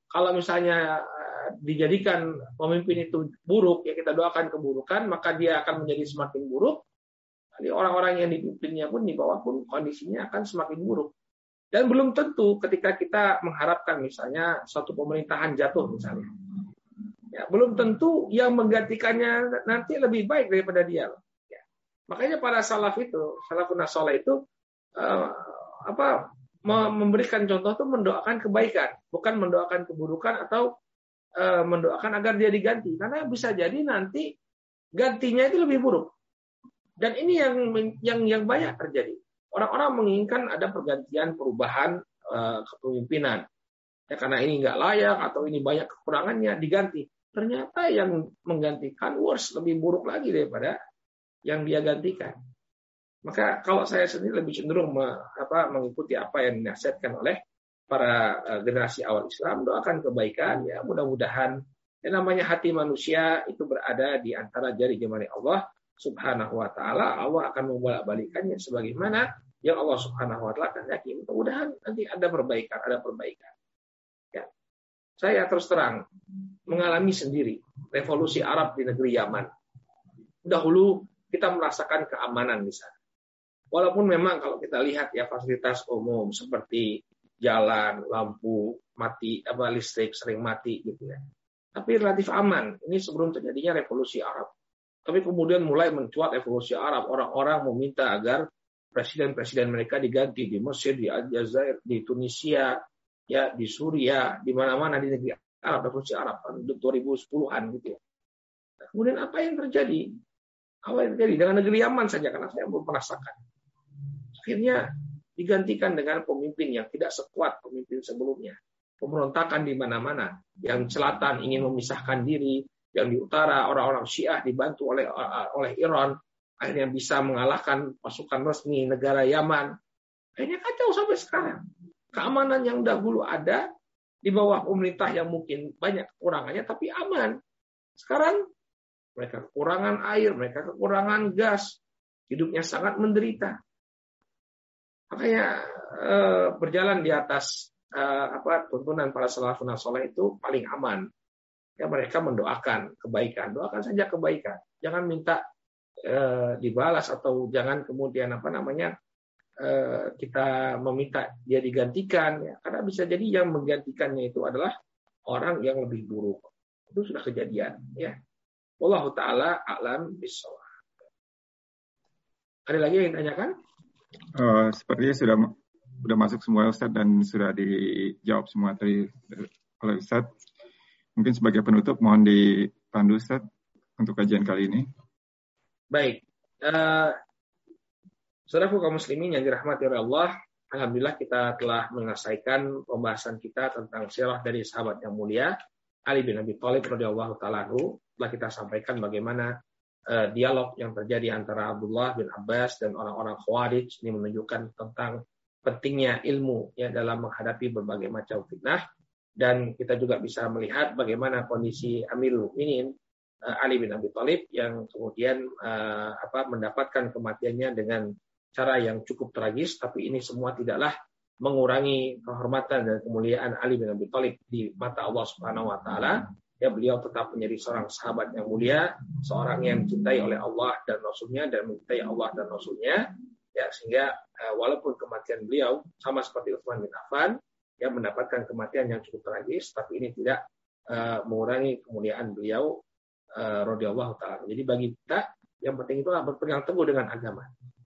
kalau misalnya eh, dijadikan pemimpin itu buruk, ya kita doakan keburukan, maka dia akan menjadi semakin buruk. Jadi orang-orang yang dipimpinnya pun di bawah pun kondisinya akan semakin buruk. Dan belum tentu ketika kita mengharapkan misalnya suatu pemerintahan jatuh misalnya. Ya, belum tentu yang menggantikannya nanti lebih baik daripada dia. Ya. Makanya para salaf itu, salafun soleh itu uh, apa memberikan contoh itu mendoakan kebaikan, bukan mendoakan keburukan atau uh, mendoakan agar dia diganti. Karena bisa jadi nanti gantinya itu lebih buruk. Dan ini yang yang yang banyak terjadi. Orang-orang menginginkan ada pergantian perubahan uh, kepemimpinan. Ya karena ini nggak layak atau ini banyak kekurangannya diganti. Ternyata yang menggantikan worse lebih buruk lagi daripada yang dia gantikan. Maka kalau saya sendiri lebih cenderung mengikuti apa yang dinasihatkan oleh para uh, generasi awal Islam, doakan kebaikan, ya mudah-mudahan yang namanya hati manusia itu berada di antara jari jemari Allah Subhanahu wa taala. Allah akan membolak-balikannya sebagaimana yang Allah Subhanahu wa taala kehendaki. Mudah-mudahan nanti ada perbaikan, ada perbaikan. Ya. Saya terus terang mengalami sendiri revolusi Arab di negeri Yaman. Dahulu kita merasakan keamanan di sana. Walaupun memang kalau kita lihat ya fasilitas umum seperti jalan, lampu mati, apa listrik sering mati gitu ya. Tapi relatif aman. Ini sebelum terjadinya revolusi Arab. Tapi kemudian mulai mencuat revolusi Arab. Orang-orang meminta agar presiden-presiden mereka diganti di Mesir, di Aljazair, di Tunisia, ya di Suria, di mana-mana di negeri Arab, revolusi Arab 2010-an gitu ya. kemudian apa yang terjadi? Apa yang terjadi dengan negeri Yaman saja karena saya belum merasakan akhirnya digantikan dengan pemimpin yang tidak sekuat pemimpin sebelumnya. Pemberontakan di mana-mana. Yang selatan ingin memisahkan diri, yang di utara orang-orang Syiah dibantu oleh oleh Iran akhirnya bisa mengalahkan pasukan resmi negara Yaman. Akhirnya kacau sampai sekarang. Keamanan yang dahulu ada di bawah pemerintah yang mungkin banyak kekurangannya tapi aman. Sekarang mereka kekurangan air, mereka kekurangan gas, hidupnya sangat menderita. Makanya eh, berjalan di atas eh, apa tuntunan para salafun soleh itu paling aman. Ya mereka mendoakan kebaikan, doakan saja kebaikan. Jangan minta eh, dibalas atau jangan kemudian apa namanya eh, kita meminta dia digantikan ya. Karena bisa jadi yang menggantikannya itu adalah orang yang lebih buruk. Itu sudah kejadian ya. Wallahu taala alam. Ada lagi yang ditanyakan? Uh, sepertinya sudah sudah masuk semua Ustaz dan sudah dijawab semua tadi oleh Ustaz. Mungkin sebagai penutup mohon dipandu Ustaz untuk kajian kali ini. Baik. Uh, Saudaraku kaum muslimin yang dirahmati oleh Allah, Alhamdulillah kita telah menyelesaikan pembahasan kita tentang sirah dari sahabat yang mulia Ali bin Abi Thalib radhiyallahu taala telah kita sampaikan bagaimana uh, dialog yang terjadi antara Abdullah bin Abbas dan orang-orang Khawarij ini menunjukkan tentang pentingnya ilmu ya dalam menghadapi berbagai macam fitnah dan kita juga bisa melihat bagaimana kondisi Amirul Mukminin uh, Ali bin Abi Thalib yang kemudian uh, apa mendapatkan kematiannya dengan cara yang cukup tragis tapi ini semua tidaklah mengurangi kehormatan dan kemuliaan Ali bin Abi Thalib di mata Allah Subhanahu wa taala. Ya beliau tetap menjadi seorang sahabat yang mulia, seorang yang dicintai oleh Allah dan Rasulnya dan mencintai Allah dan Rasulnya, ya sehingga uh, walaupun kematian beliau sama seperti Utsman bin Affan, ya mendapatkan kematian yang cukup tragis, tapi ini tidak uh, mengurangi kemuliaan beliau uh, radhiyallahu taala. Jadi bagi kita yang penting itu berpegang teguh dengan agama.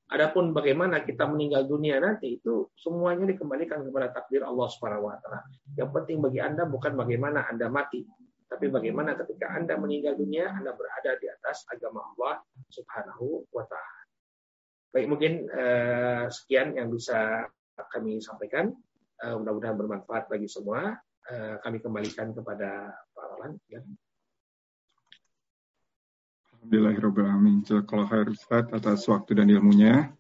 Adapun bagaimana kita meninggal dunia nanti itu semuanya dikembalikan kepada takdir Allah Subhanahu wa taala. Yang penting bagi Anda bukan bagaimana Anda mati, tapi bagaimana ketika Anda meninggal dunia, Anda berada di atas agama Allah Subhanahu wa taala. Baik, mungkin uh, sekian yang bisa kami sampaikan. Uh, mudah-mudahan bermanfaat bagi semua. Uh, kami kembalikan kepada Pak Roland. Ya. Alhamdulillahirrahmanirrahim. Khair Ustaz atas waktu dan ilmunya.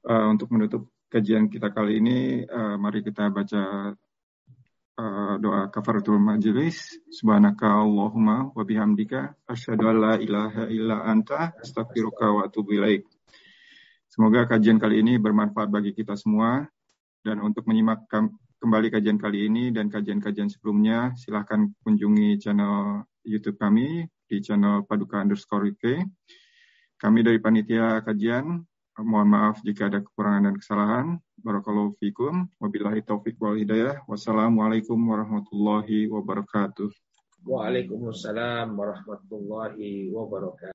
Uh, untuk menutup kajian kita kali ini, mari kita baca doa kafaratul majelis subhanaka Allahumma wa bihamdika asyhadu an la ilaha illa anta astaghfiruka wa atubu. Semoga kajian kali ini bermanfaat bagi kita semua dan untuk menyimak kembali kajian kali ini dan kajian-kajian sebelumnya, silahkan kunjungi channel YouTube kami di channel Paduka underscore UK. Kami dari panitia kajian, mohon maaf jika ada kekurangan dan kesalahan. Barakallahu fikum. Wabillahi taufik wal hidayah. Wassalamualaikum warahmatullahi wabarakatuh. Waalaikumsalam warahmatullahi wabarakatuh.